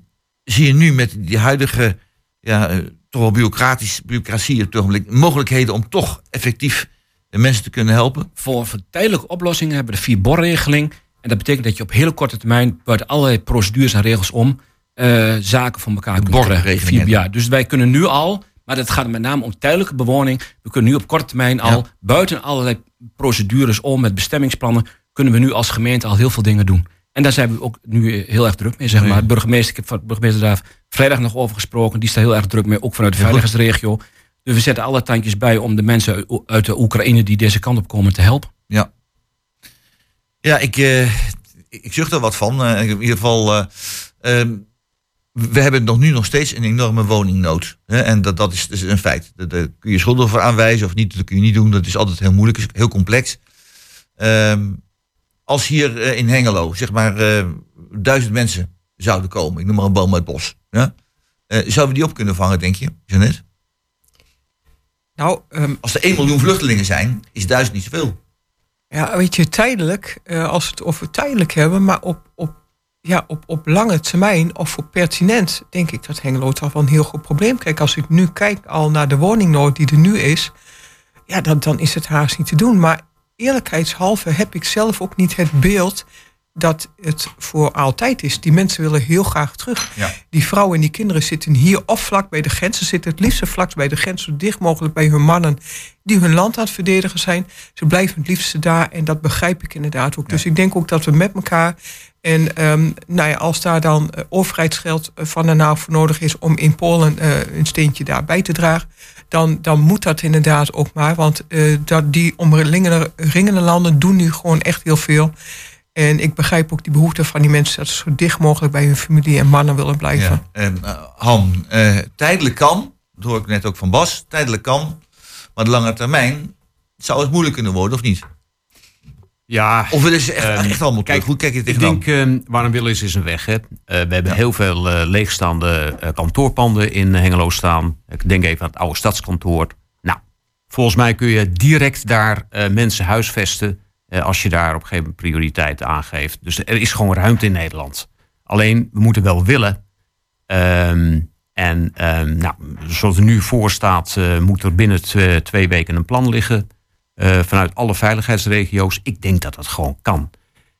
zie je nu met die huidige, ja, toch wel bureaucratisch, bureaucratie op het ogenblik, mogelijkheden om toch effectief de mensen te kunnen helpen? Voor, tijdelijke oplossingen hebben we de vier borregeling. En dat betekent dat je op hele korte termijn buiten allerlei procedures en regels om eh, zaken van elkaar kunt krijgen. borregeling, Vier- Ja, dus wij kunnen nu al, maar dat gaat met name om tijdelijke bewoning. We kunnen nu op korte termijn al, Ja. buiten allerlei procedures om met bestemmingsplannen, kunnen we nu als gemeente al heel veel dingen doen. En daar zijn we ook nu eh, heel erg druk mee, zeg maar. Burgemeester, ik heb van burgemeester daar vrijdag nog over gesproken. Die staat heel erg druk mee, ook vanuit de veiligheidsregio. Dus we zetten alle tandjes bij om de mensen uit- de Oekraïne die deze kant op komen te helpen. Ja. Ja, ik, eh, ik zucht er wat van. Eh, in ieder geval, eh, ehm, we hebben nog nu nog steeds een enorme woningnood. Hè? En dat, dat is een feit. Daar daar kun je schulden voor aanwijzen of niet. Dat kun je niet doen. Dat is altijd heel moeilijk. is heel complex. Ehm, als hier eh, in Hengelo, zeg maar, eh, duizend mensen zouden komen. Ik noem maar een boom uit het bos. Ja? Eh, zouden we die op kunnen vangen, denk je, Jeannette? Nou, ehm, Als er 1 miljoen vluchtelingen zijn, is duizend niet zoveel. Ja, weet je, tijdelijk, als we het over tijdelijk hebben, maar op, op, ja, op, op lange termijn of voor pertinent, denk ik dat Hengelo toch wel een heel goed probleem. Kijk, als ik nu kijk al naar de woningnood die er nu is, ja, dan, dan is het haast niet te doen. Maar eerlijkheidshalve heb ik zelf ook niet het beeld dat het voor altijd is. Die mensen willen heel graag terug. Ja. Die vrouwen en die kinderen zitten hier of vlak bij de grens. Ze zitten het liefst vlak bij de grens, zo dicht mogelijk bij hun mannen die hun land aan het verdedigen zijn. Ze blijven het liefste daar en dat begrijp ik inderdaad ook. Dus ik denk ook dat we met elkaar. En ehm, nou ja, als daar dan eh, overheidsgeld eh, van en nou voor nodig is om in Polen eh, een steentje daarbij te dragen, dan, dan moet dat inderdaad ook maar. Want dat die omringende ringende landen doen nu gewoon echt heel veel. En ik begrijp ook die behoefte van die mensen dat ze zo dicht mogelijk bij hun familie en mannen willen blijven. Ja. En Han, tijdelijk kan, dat hoor ik net ook van Bas, tijdelijk kan, maar de lange termijn zou het moeilijk kunnen worden, of niet? Ja, Of willen ze echt, Ehm, echt allemaal terug? kijk, Hoe kijk je ik denk, waar een wil is, is een weg. Hè. Eh, we hebben heel veel eh, leegstaande eh, kantoorpanden in Hengelo staan. Ik denk even aan het oude stadskantoor. Nou, volgens mij kun je direct daar mensen huisvesten... als je daar op een gegeven moment prioriteit aangeeft. Dus er is gewoon ruimte in Nederland. Alleen, we moeten wel willen. Ehm, en ehm, nou, zoals het er nu voor staat, moet er binnen twee weken een plan liggen... eh, vanuit alle veiligheidsregio's. Ik denk dat dat gewoon kan.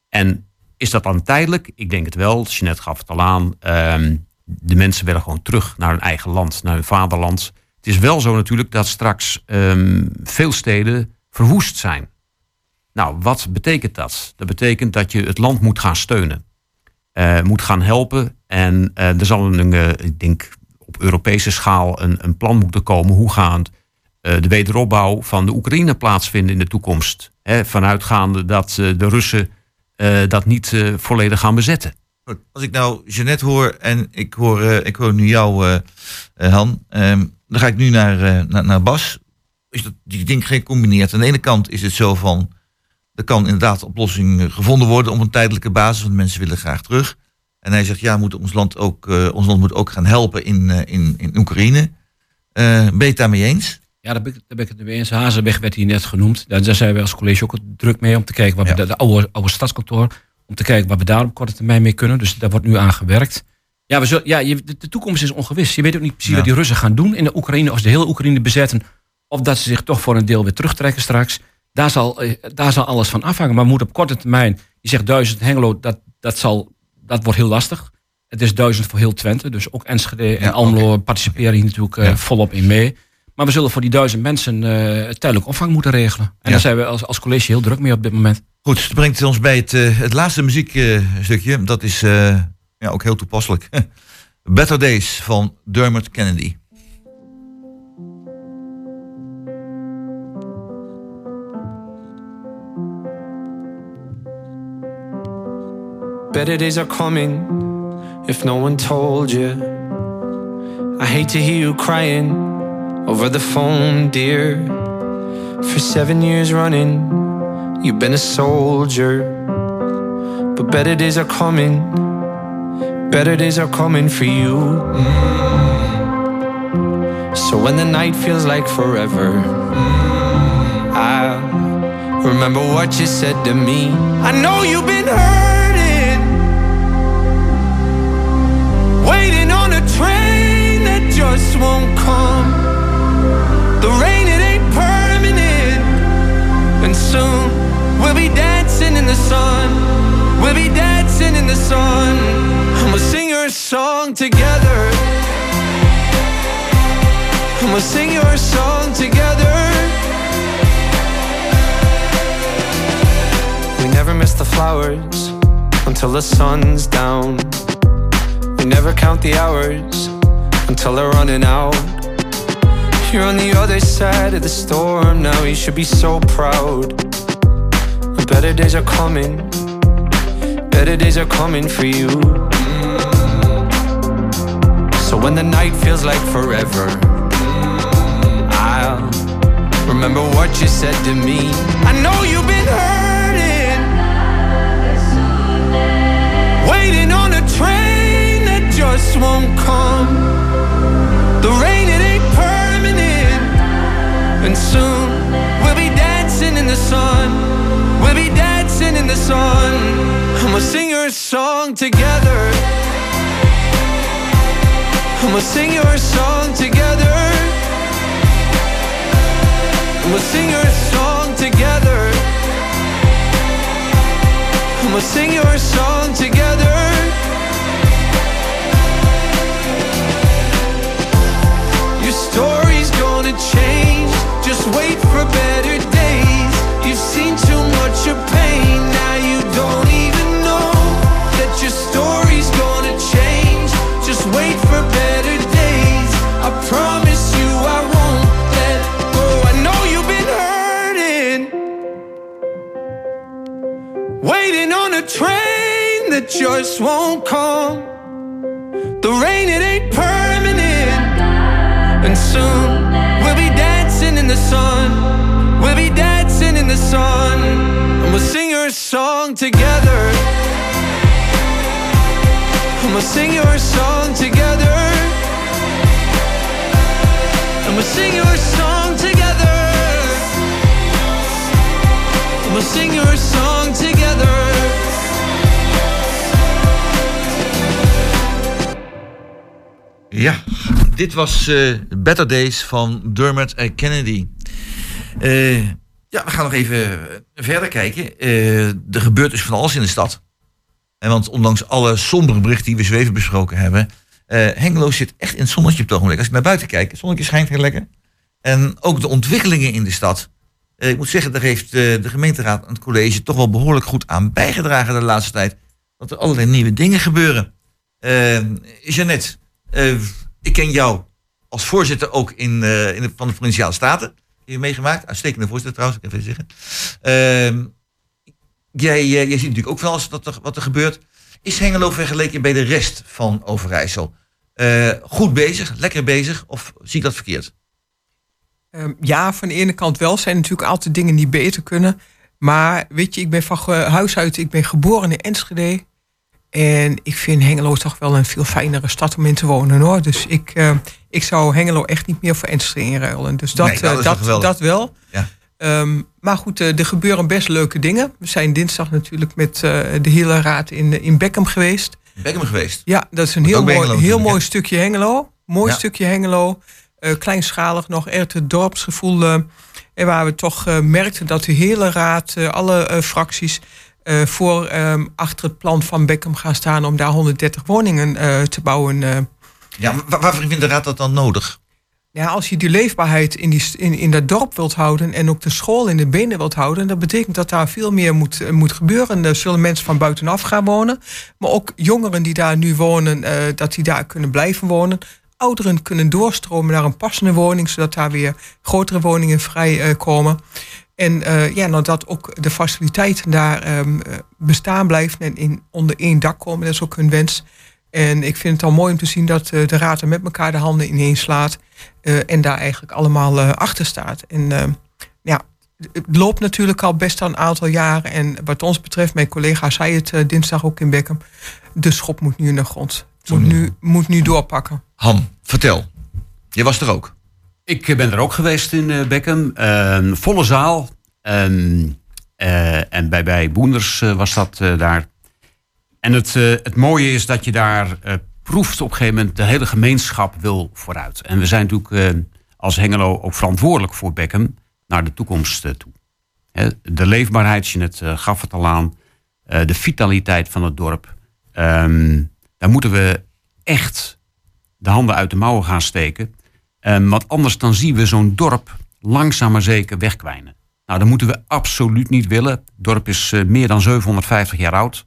En is dat dan tijdelijk? Ik denk het wel. Jeanette gaf het al aan. Ehm, de mensen willen gewoon terug naar hun eigen land, naar hun vaderland. Het is wel zo natuurlijk dat straks ehm, veel steden verwoest zijn. Nou, wat betekent dat? Dat betekent dat je het land moet gaan steunen. eh, moet gaan helpen. En eh, er zal een, ik denk op Europese schaal een, een plan moeten komen. Hoe gaan de wederopbouw van de Oekraïne plaatsvinden in de toekomst? Hè, vanuitgaande dat eh, de Russen eh, dat niet eh, volledig gaan bezetten. Als ik nou Jeannette hoor en ik hoor, eh, ik hoor nu jou, eh, eh, Han, ehm, dan ga ik nu naar, eh, naar, naar Bas. Is dat die ding gecombineerd? Aan de ene kant is het zo van, er kan inderdaad oplossing eh, gevonden worden op een tijdelijke basis, want mensen willen graag terug. En hij zegt, ja, we moeten ons land ook, eh, ons land moet ook gaan helpen in, eh, in, in Oekraïne. Eh, ben je het daarmee eens? Ja, daar ben ik, daar ben ik het mee eens. Hazenweg werd hier net genoemd. Daar, daar zijn we als college ook druk mee om te kijken wat Ja. we de, de oude, oude stadskantoor, om te kijken wat we daar op korte termijn mee kunnen. Dus daar wordt nu aan gewerkt. Ja, we zullen, ja je, de, de toekomst is ongewis. Je weet ook niet precies Ja. wat die Russen gaan doen in de Oekraïne. Als de hele Oekraïne bezetten. Of dat ze zich toch voor een deel weer terugtrekken straks. Daar zal, eh, daar zal alles van afhangen. Maar we moeten op korte termijn. Je zegt duizend Hengelo, dat, dat, zal, dat wordt heel lastig. Het is duizend voor heel Twente. Dus ook Enschede en Ja, Almelo participeren hier natuurlijk eh, volop in mee. Maar we zullen voor die duizend mensen eh tijdelijk opvang moeten regelen. En Ja. daar zijn we als, als college heel druk mee op dit moment. Goed, dat brengt ons bij het, eh, het laatste muziekstukje. dat is eh, ja, ook heel toepasselijk. Better Days van Dermot Kennedy. Better days are coming if no one told you. I hate to hear you crying over the phone, dear. For seven years running, you've been a soldier. But better days are coming, better days are coming for you. Mm. So when the night feels like forever, mm, I remember what you said to me. I know you've been hurting, waiting on a train that just won't come. The rain, it ain't permanent. And soon we'll be dancing in the sun. We'll be dancing in the sun. And we'll sing your song together. And we'll sing your song together. We never miss the flowers until the sun's down. We never count the hours until they're running out. You're on the other side of the storm now, you should be so proud. Better days are coming, better days are coming for you. So when the night feels like forever, I'll remember what you said to me. I know you've been hurting, waiting on a train that just won't come. The rain, and soon we'll be dancing in the sun. We'll be dancing in the sun, we'll sing your song together. We'll sing your song together. We'll sing your song together. We'll sing your song together. Gonna change. Just wait for better days. You've seen too much of pain. Now you don't even know that your story's gonna change. Just wait for better days. I promise you I won't let go. I know you've been hurting. Waiting on a train that just won't come. The rain, it ain't permanent. And soon in the sun. We'll be dancing in the sun. And we'll sing your song together. And we'll sing your song together. And we'll sing your song together. And we'll sing your song together. Ja, dit was eh, Better Days van Dermot eh, Kennedy. Eh, ja, we gaan nog even verder kijken. Eh, er gebeurt dus van alles in de stad. En want ondanks alle sombere berichten die we zo even besproken hebben... eh Hengelo zit echt in het zonnetje op het ogenblik. Als ik naar buiten kijk, het zonnetje schijnt heel lekker. En ook de ontwikkelingen in de stad. Eh, ik moet zeggen, daar heeft eh, de gemeenteraad en het college... toch wel behoorlijk goed aan bijgedragen de laatste tijd. Dat er allerlei nieuwe dingen gebeuren. Eh Jeannette, eh, ik ken jou als voorzitter ook in, eh, in de, van de Provinciale Staten. Je meegemaakt. Uitstekende voorzitter trouwens, ik even zeggen. Ehm, jij, eh, jij ziet natuurlijk ook wel eens wat er, wat er gebeurt. Is Hengelo vergeleken bij de rest van Overijssel eh, goed bezig, lekker bezig? Of zie ik dat verkeerd? Ehm, ja, van de ene kant wel. zijn natuurlijk altijd dingen die beter kunnen. Maar weet je, ik ben van huis uit, ik ben geboren in Enschede. En ik vind Hengelo toch wel een veel fijnere stad om in te wonen hoor. Dus ik, eh, ik zou Hengelo echt niet meer voor Enschede inruilen. Dus dat, Nee, dat eh, dat, wel. Ja. Ehm, maar goed, eh, er gebeuren best leuke dingen. We zijn dinsdag natuurlijk met de hele raad in, in Beckham geweest. Beckham geweest. Ja, dat is een heel mooi, Hengelo heel mooi stukje Hengelo. Mooi Ja. stukje Hengelo. Kleinschalig nog, echt het dorpsgevoel. en waar we toch merkten dat de hele raad, alle fracties... eh, voor ehm, achter het plan van Beckham gaan staan... om daar 130 woningen eh, te bouwen. eh. Ja, waarvoor vindt de raad dat dan nodig? ja, als je die leefbaarheid in, die, in, in dat dorp wilt houden... en ook de school in de benen wilt houden... dat betekent dat daar veel meer moet, moet gebeuren. Er zullen mensen van buitenaf gaan wonen. Maar ook jongeren die daar nu wonen, dat die daar kunnen blijven wonen. Ouderen kunnen doorstromen naar een passende woning... zodat daar weer grotere woningen vrij eh, komen. En eh, ja, nou, dat ook de faciliteiten daar ehm, eh, bestaan blijven... en in, onder één dak komen, dat is ook hun wens... En ik vind het al mooi om te zien dat eh, de raad er met elkaar de handen ineen slaat. en daar eigenlijk allemaal achter staat. En eh, ja, het loopt natuurlijk al best al een aantal jaren. En wat ons betreft, mijn collega zei het dinsdag ook in Beckham. De schop moet nu in de grond. Moet nu, moet nu doorpakken. Han, vertel. Je was er ook. Ik ben er ook geweest in eh, Beckham. Ehm, volle zaal. Ehm, eh, en bij, bij Boenders eh, was dat daar. En het, het mooie is dat je daar proeft op een gegeven moment... de hele gemeenschap wil vooruit. En we zijn natuurlijk als Hengelo ook verantwoordelijk voor Beckham... naar de toekomst toe. De leefbaarheid, je eh, gaf het al aan. de vitaliteit van het dorp. Ehm, daar moeten we echt de handen uit de mouwen gaan steken. Ehm, want anders dan zien we zo'n dorp langzaam maar zeker wegkwijnen. Nou, dat moeten we absoluut niet willen. Het dorp is eh, meer dan 750 jaar oud.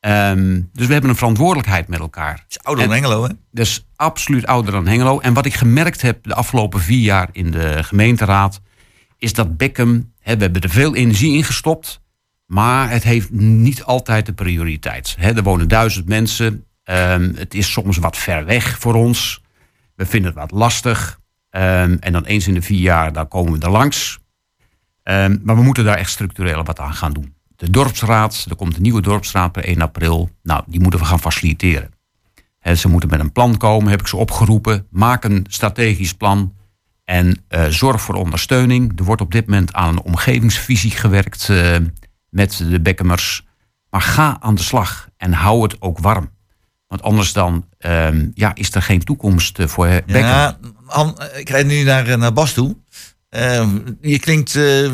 Ehm, dus we hebben een verantwoordelijkheid met elkaar. is ouder dan En- Hengelo, hè? dus absoluut ouder dan Hengelo. En wat ik gemerkt heb de afgelopen vier jaar in de gemeenteraad, is dat Beckham, hè, we hebben er veel energie in gestopt, maar het heeft niet altijd de prioriteit. Hè, er wonen duizend mensen. ehm, het is soms wat ver weg voor ons. We vinden het wat lastig. Ehm, en dan eens in de vier jaar, dan komen we er langs. Ehm, maar we moeten daar echt structureel wat aan gaan doen. De dorpsraad, er komt een nieuwe dorpsraad per 1 april. Nou, die moeten we gaan faciliteren. Ze moeten met een plan komen, heb ik ze opgeroepen. Maak een strategisch plan en eh, zorg voor ondersteuning. Er wordt op dit moment aan een omgevingsvisie gewerkt eh, met de Beckemers. Maar ga aan de slag en hou het ook warm. Want anders dan ehm, ja, is er geen toekomst eh, voor Beckham. Ja, Han, ik rijd nu naar, eh, naar Bas toe. Eh, je klinkt, eh,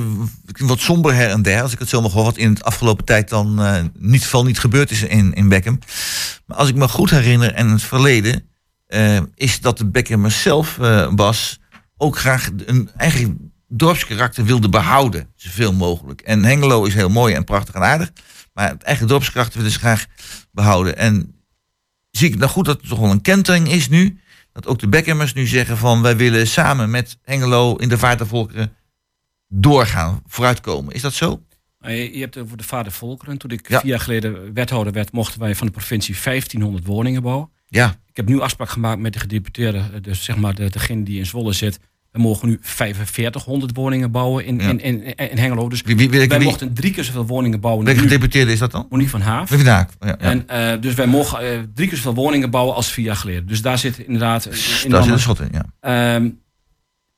wat somber her en der, als ik het zo mag horen, wat in het afgelopen tijd dan niet, geval niet gebeurd is in, in Beckham. Maar als ik me goed herinner en het verleden, is dat de Beckham zelf, Bas, ook graag een eigen dorpskarakter wilde behouden, zoveel mogelijk. En Hengelo is heel mooi en prachtig en aardig, maar het eigen dorpskarakter willen ze graag behouden. En zie ik nou goed dat er toch wel een kentering is nu, dat ook de Beckhemers nu zeggen van wij willen samen met Hengelo in de vaart der volkeren doorgaan, vooruitkomen. Is dat zo? Maar Je hebt het over de vader Volkeren. Toen ik Ja. vier jaar geleden wethouder werd, mochten wij van de provincie 1500 woningen bouwen. Ja. Ik heb nu afspraak gemaakt met de gedeputeerde, eh, dus zeg maar de, degene die in Zwolle zit. We mogen nu 4500 woningen bouwen in, Ja. in, in, in Hengelo. Dus Wie, wie, wie, wij mochten drie keer zoveel woningen bouwen. welke gedeputeerde is dat dan? Monique van Haaf. Ja, ja. En, eh, dus wij mogen eh, drie keer zoveel woningen bouwen als vier jaar geleden. Dus daar zit inderdaad... een Daar zit een schot in, ja. Ehm,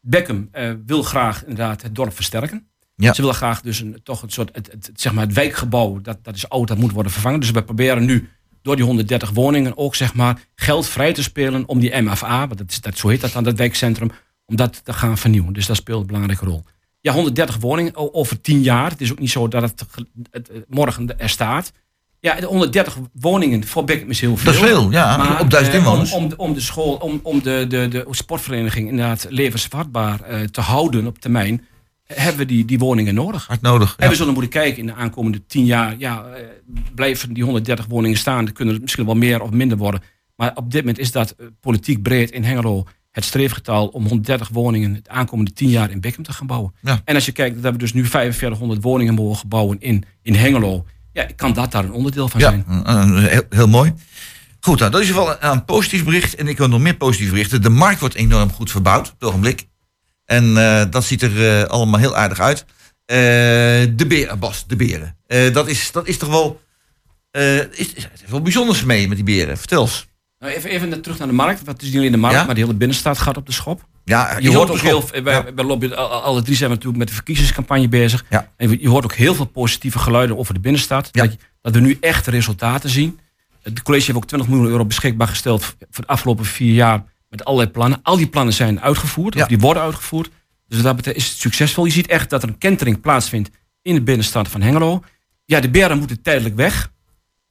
Beckham eh, wil graag inderdaad het dorp versterken. Ja. Ze willen graag dus een, toch een soort, het, zeg maar het wijkgebouw, dat, dat is oud, dat moet worden vervangen. Dus we proberen nu door die 130 woningen ook zeg maar geld vrij te spelen om die MFA, want dat, is, dat, zo heet dat dan, dat wijkcentrum, om dat te gaan vernieuwen. Dus dat speelt een belangrijke rol. Ja, 130 woningen over 10 jaar. Het is ook niet zo dat het, ge- het, morgen er staat. Ja, de 130 woningen voor Beckham is heel veel. Dat is veel, ja, op duizend eh, inwoners. Om, om, om de school, om, om de, de, de sportvereniging inderdaad levensvatbaar eh, te houden op termijn, hebben we die, die woningen nodig. Hard nodig. En we zullen moeten kijken in de aankomende 10 jaar, ja, eh, blijven die 130 woningen staan. Er kunnen er misschien wel meer of minder worden. Maar op dit moment is dat politiek breed in Hengelo het streefgetal om 130 woningen het aankomende 10 jaar in Beckham te gaan bouwen. Ja. En als je kijkt dat we dus nu 4500 woningen mogen bouwen in, in Hengelo, ja, kan dat daar een onderdeel van Ja, zijn. heel, heel mooi. Goed, nou, dat is in ieder geval een, positief bericht. En ik wil nog meer positieve berichten. De markt wordt enorm goed verbouwd op het ogenblik. En eh, dat ziet er eh, allemaal heel aardig uit. Eh, de beren, Bas, de beren. Dat, is, dat is toch wel... is, is, is wel bijzonders mee met die beren. Vertel eens. Nou, even, even terug naar de markt. Wat is niet alleen de markt, Ja? maar de hele binnenstad gaat op de schop. Ja, Je hoort ook heel veel. Al- al- alle drie zijn we natuurlijk met de verkiezingscampagne bezig. Ja. En je hoort ook heel veel positieve geluiden over de binnenstad. Ja. Dat, dat we nu echt resultaten zien. Het college heeft ook 20 miljoen euro beschikbaar gesteld voor de afgelopen vier jaar met allerlei plannen. Al die plannen zijn uitgevoerd, Ja. of die worden uitgevoerd. Dus dat betreft is het succesvol. Je ziet echt dat er een kentering plaatsvindt in de binnenstad van Hengelo. Ja, de beren moeten tijdelijk weg.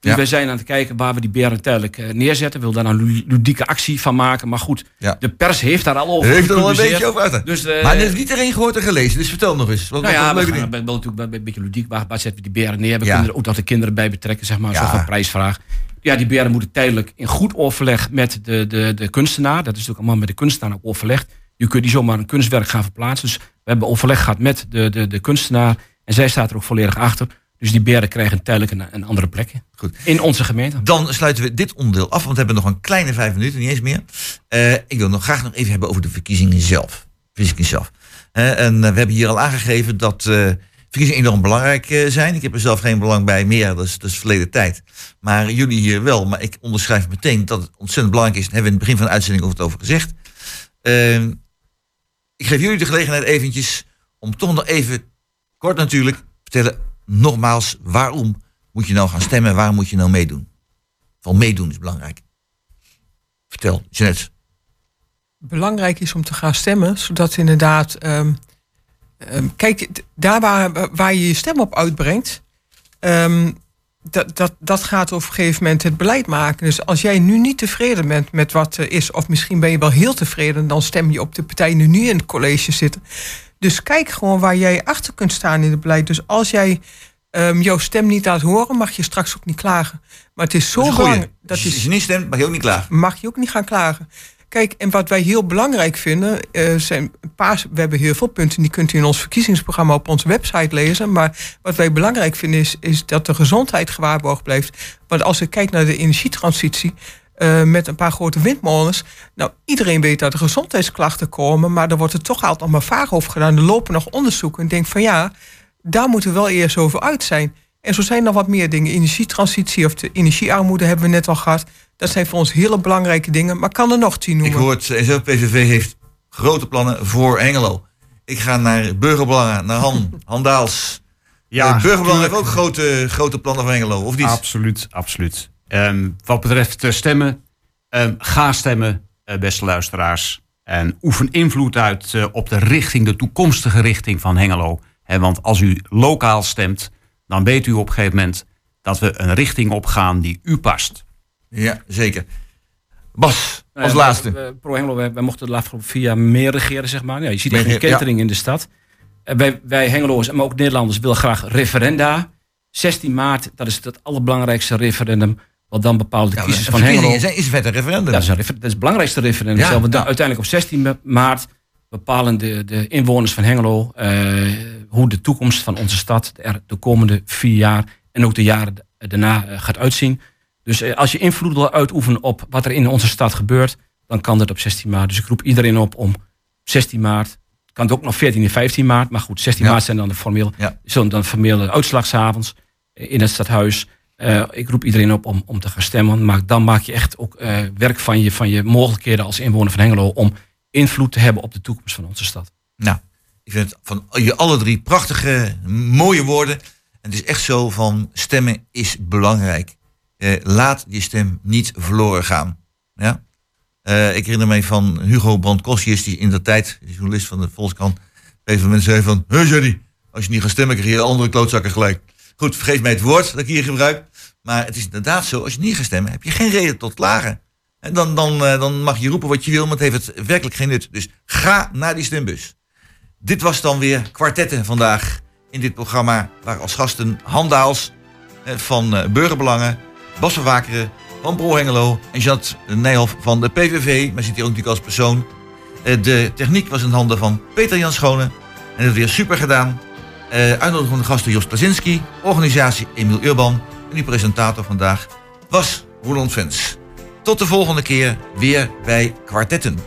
Dus Ja. wij zijn aan het kijken waar we die beren tijdelijk eh, neerzetten. We willen daar een lu- ludieke actie van maken. Maar goed, Ja. de pers heeft daar al over Heeft er al een beetje over uit. Dus, eh, maar dat heeft niet iedereen gehoord en gelezen. Dus vertel nog eens. Wat, nou ja, een we gaan ding. wel natuurlijk een beetje ludiek. Waar, waar zetten we die beren neer? We Ja. kunnen er ook dat de kinderen bij betrekken, zeg maar. Ja. Zo'n prijsvraag. Ja, die beren moeten tijdelijk in goed overleg met de, de, de kunstenaar. Dat is natuurlijk allemaal met de kunstenaar ook overlegd. Je kunt niet zomaar een kunstwerk gaan verplaatsen. Dus we hebben overleg gehad met de, de, de kunstenaar. En zij staat er ook volledig achter. Dus die beren krijgen tijdelijk een, een andere plek. Goed. In onze gemeente. Dan sluiten we dit onderdeel af, want we hebben nog een kleine vijf minuten, niet eens meer. Eh, ik wil nog graag nog even hebben over de verkiezingen zelf. Verkiezingen zelf. Eh, en eh, we hebben hier al aangegeven dat eh, verkiezingen enorm belangrijk zijn. Ik heb er zelf geen belang bij meer, dat is, dat is verleden tijd. Maar jullie hier wel. Maar ik onderschrijf meteen dat het ontzettend belangrijk is. Daar hebben we in het begin van de uitzending over het over gezegd. Eh, ik geef jullie de gelegenheid eventjes om toch nog even, kort natuurlijk, te vertellen nogmaals waarom moet je nou gaan stemmen? Waarom moet je nou meedoen? Van meedoen is belangrijk. Vertel, Jeanette. belangrijk is om te gaan stemmen, zodat inderdaad. ehm, ehm, kijk, daar waar, waar je je stem op uitbrengt, ehm, dat, dat, dat gaat op een gegeven moment het beleid maken. Dus als jij nu niet tevreden bent met wat er is, of misschien ben je wel heel tevreden, dan stem je op de partijen die nu in het college zitten. Dus kijk gewoon waar jij achter kunt staan in het beleid. Dus als jij ehm, jouw stem niet laat horen, mag je straks ook niet klagen. Maar het is zo Dat is belangrijk. Dat Als je- is als je niet stemt, mag je ook niet klagen. mag je ook niet gaan klagen. Kijk, en wat wij heel belangrijk vinden, eh, zijn een paar, we hebben heel veel punten, die kunt u in ons verkiezingsprogramma op onze website lezen. Maar wat wij belangrijk vinden is, is dat de gezondheid gewaarborgd blijft. Want als ik kijk naar de energietransitie, eh, met een paar grote windmolens. Nou, iedereen weet dat er gezondheidsklachten komen, maar er wordt er toch altijd nog maar vaag over gedaan. Er lopen nog onderzoeken en ik denk van ja, daar moeten we wel eerst over uit zijn. En zo zijn er nog wat meer dingen. Energietransitie of de energiearmoede hebben we net al gehad. Dat zijn voor ons hele belangrijke dingen. Maar ik kan er nog tien Ik noemen. hoor het, zo PVV heeft grote plannen voor Hengelo. Ik ga naar Burgerbelangen, naar Han, Han Daals. Ja, Eh, Burgerbelangen heeft ook grote, grote plannen voor Hengelo, of niet? Absoluut, absoluut. Ehm, wat betreft stemmen, ehm, ga stemmen, eh, beste luisteraars. En oefen invloed uit eh, op de richting, de toekomstige richting van Hengelo. Hè, want als u lokaal stemt, dan weet u op een gegeven moment dat we een richting opgaan die u past. Ja, zeker. Bas, als Nou ja, laatste. wij- Pro Hengelo, wij, wij mochten de afgelopen vier jaar meer regeren, zeg maar. Ja, je ziet echt een catering in de stad. Wij, wij Hengeloers, maar ook Nederlanders, willen graag referenda. 16 maart, dat is het allerbelangrijkste referendum. Wat dan bepaalt de kiezers van Hengelo. zijn- is vet een referendum. Dat is, een refer- dat is het belangrijkste referendum. Ja, zelf. Uiteindelijk op 16 maart bepalen de, de inwoners van Hengelo eh, hoe de toekomst van onze stad er de komende vier jaar en ook de jaren daarna eh, gaat uitzien. Dus eh, als je invloed wil uitoefenen op wat er in onze stad gebeurt, dan kan dat op 16 maart. Dus ik roep iedereen op om 16 maart. Kan het ook nog 14 en 15 maart, maar goed, 16 Ja. maart zijn dan de formeel, Ja. zullen dan formele uitslagsavonds in het stadhuis. Eh, ik roep iedereen op om, om te gaan stemmen. Maar dan maak je echt ook eh, werk van je, van je mogelijkheden als inwoner van Hengelo om invloed te hebben op de toekomst van onze stad. Nou, ik vind het van je alle drie prachtige, mooie woorden. En het is echt zo van stemmen is belangrijk. Eh, laat je stem niet verloren gaan. Ja? Ik herinner me van Hugo Brandkosjes, die in de tijd, journalist van de Volkskrant, op een zei van, hé Jerry, als je niet gaat stemmen, krijg je andere klootzakken gelijk. Goed, vergeet mij het woord dat ik hier gebruik. Maar het is inderdaad zo, als je niet gaat stemmen, heb je geen reden tot klagen. En dan, dan, eh, dan mag je roepen wat je wil, maar het heeft het werkelijk geen nut. Dus ga naar die stembus. Dit was dan weer kwartetten vandaag in dit programma. Waar als gasten Handaals eh, van eh, Burgerbelangen, Bas van Wakeren van Pro Hengelo en Jat Nijhoff van de PVV. Maar zit hier ook natuurlijk als persoon. De techniek was in handen van Peter Jan Schone. En het weer super gedaan. Eh uitnodiging van de gasten Jos Plazinski, organisatie Emiel Urban. En die presentator vandaag was Roland Vens. Tot de volgende keer weer bij Kwartetten.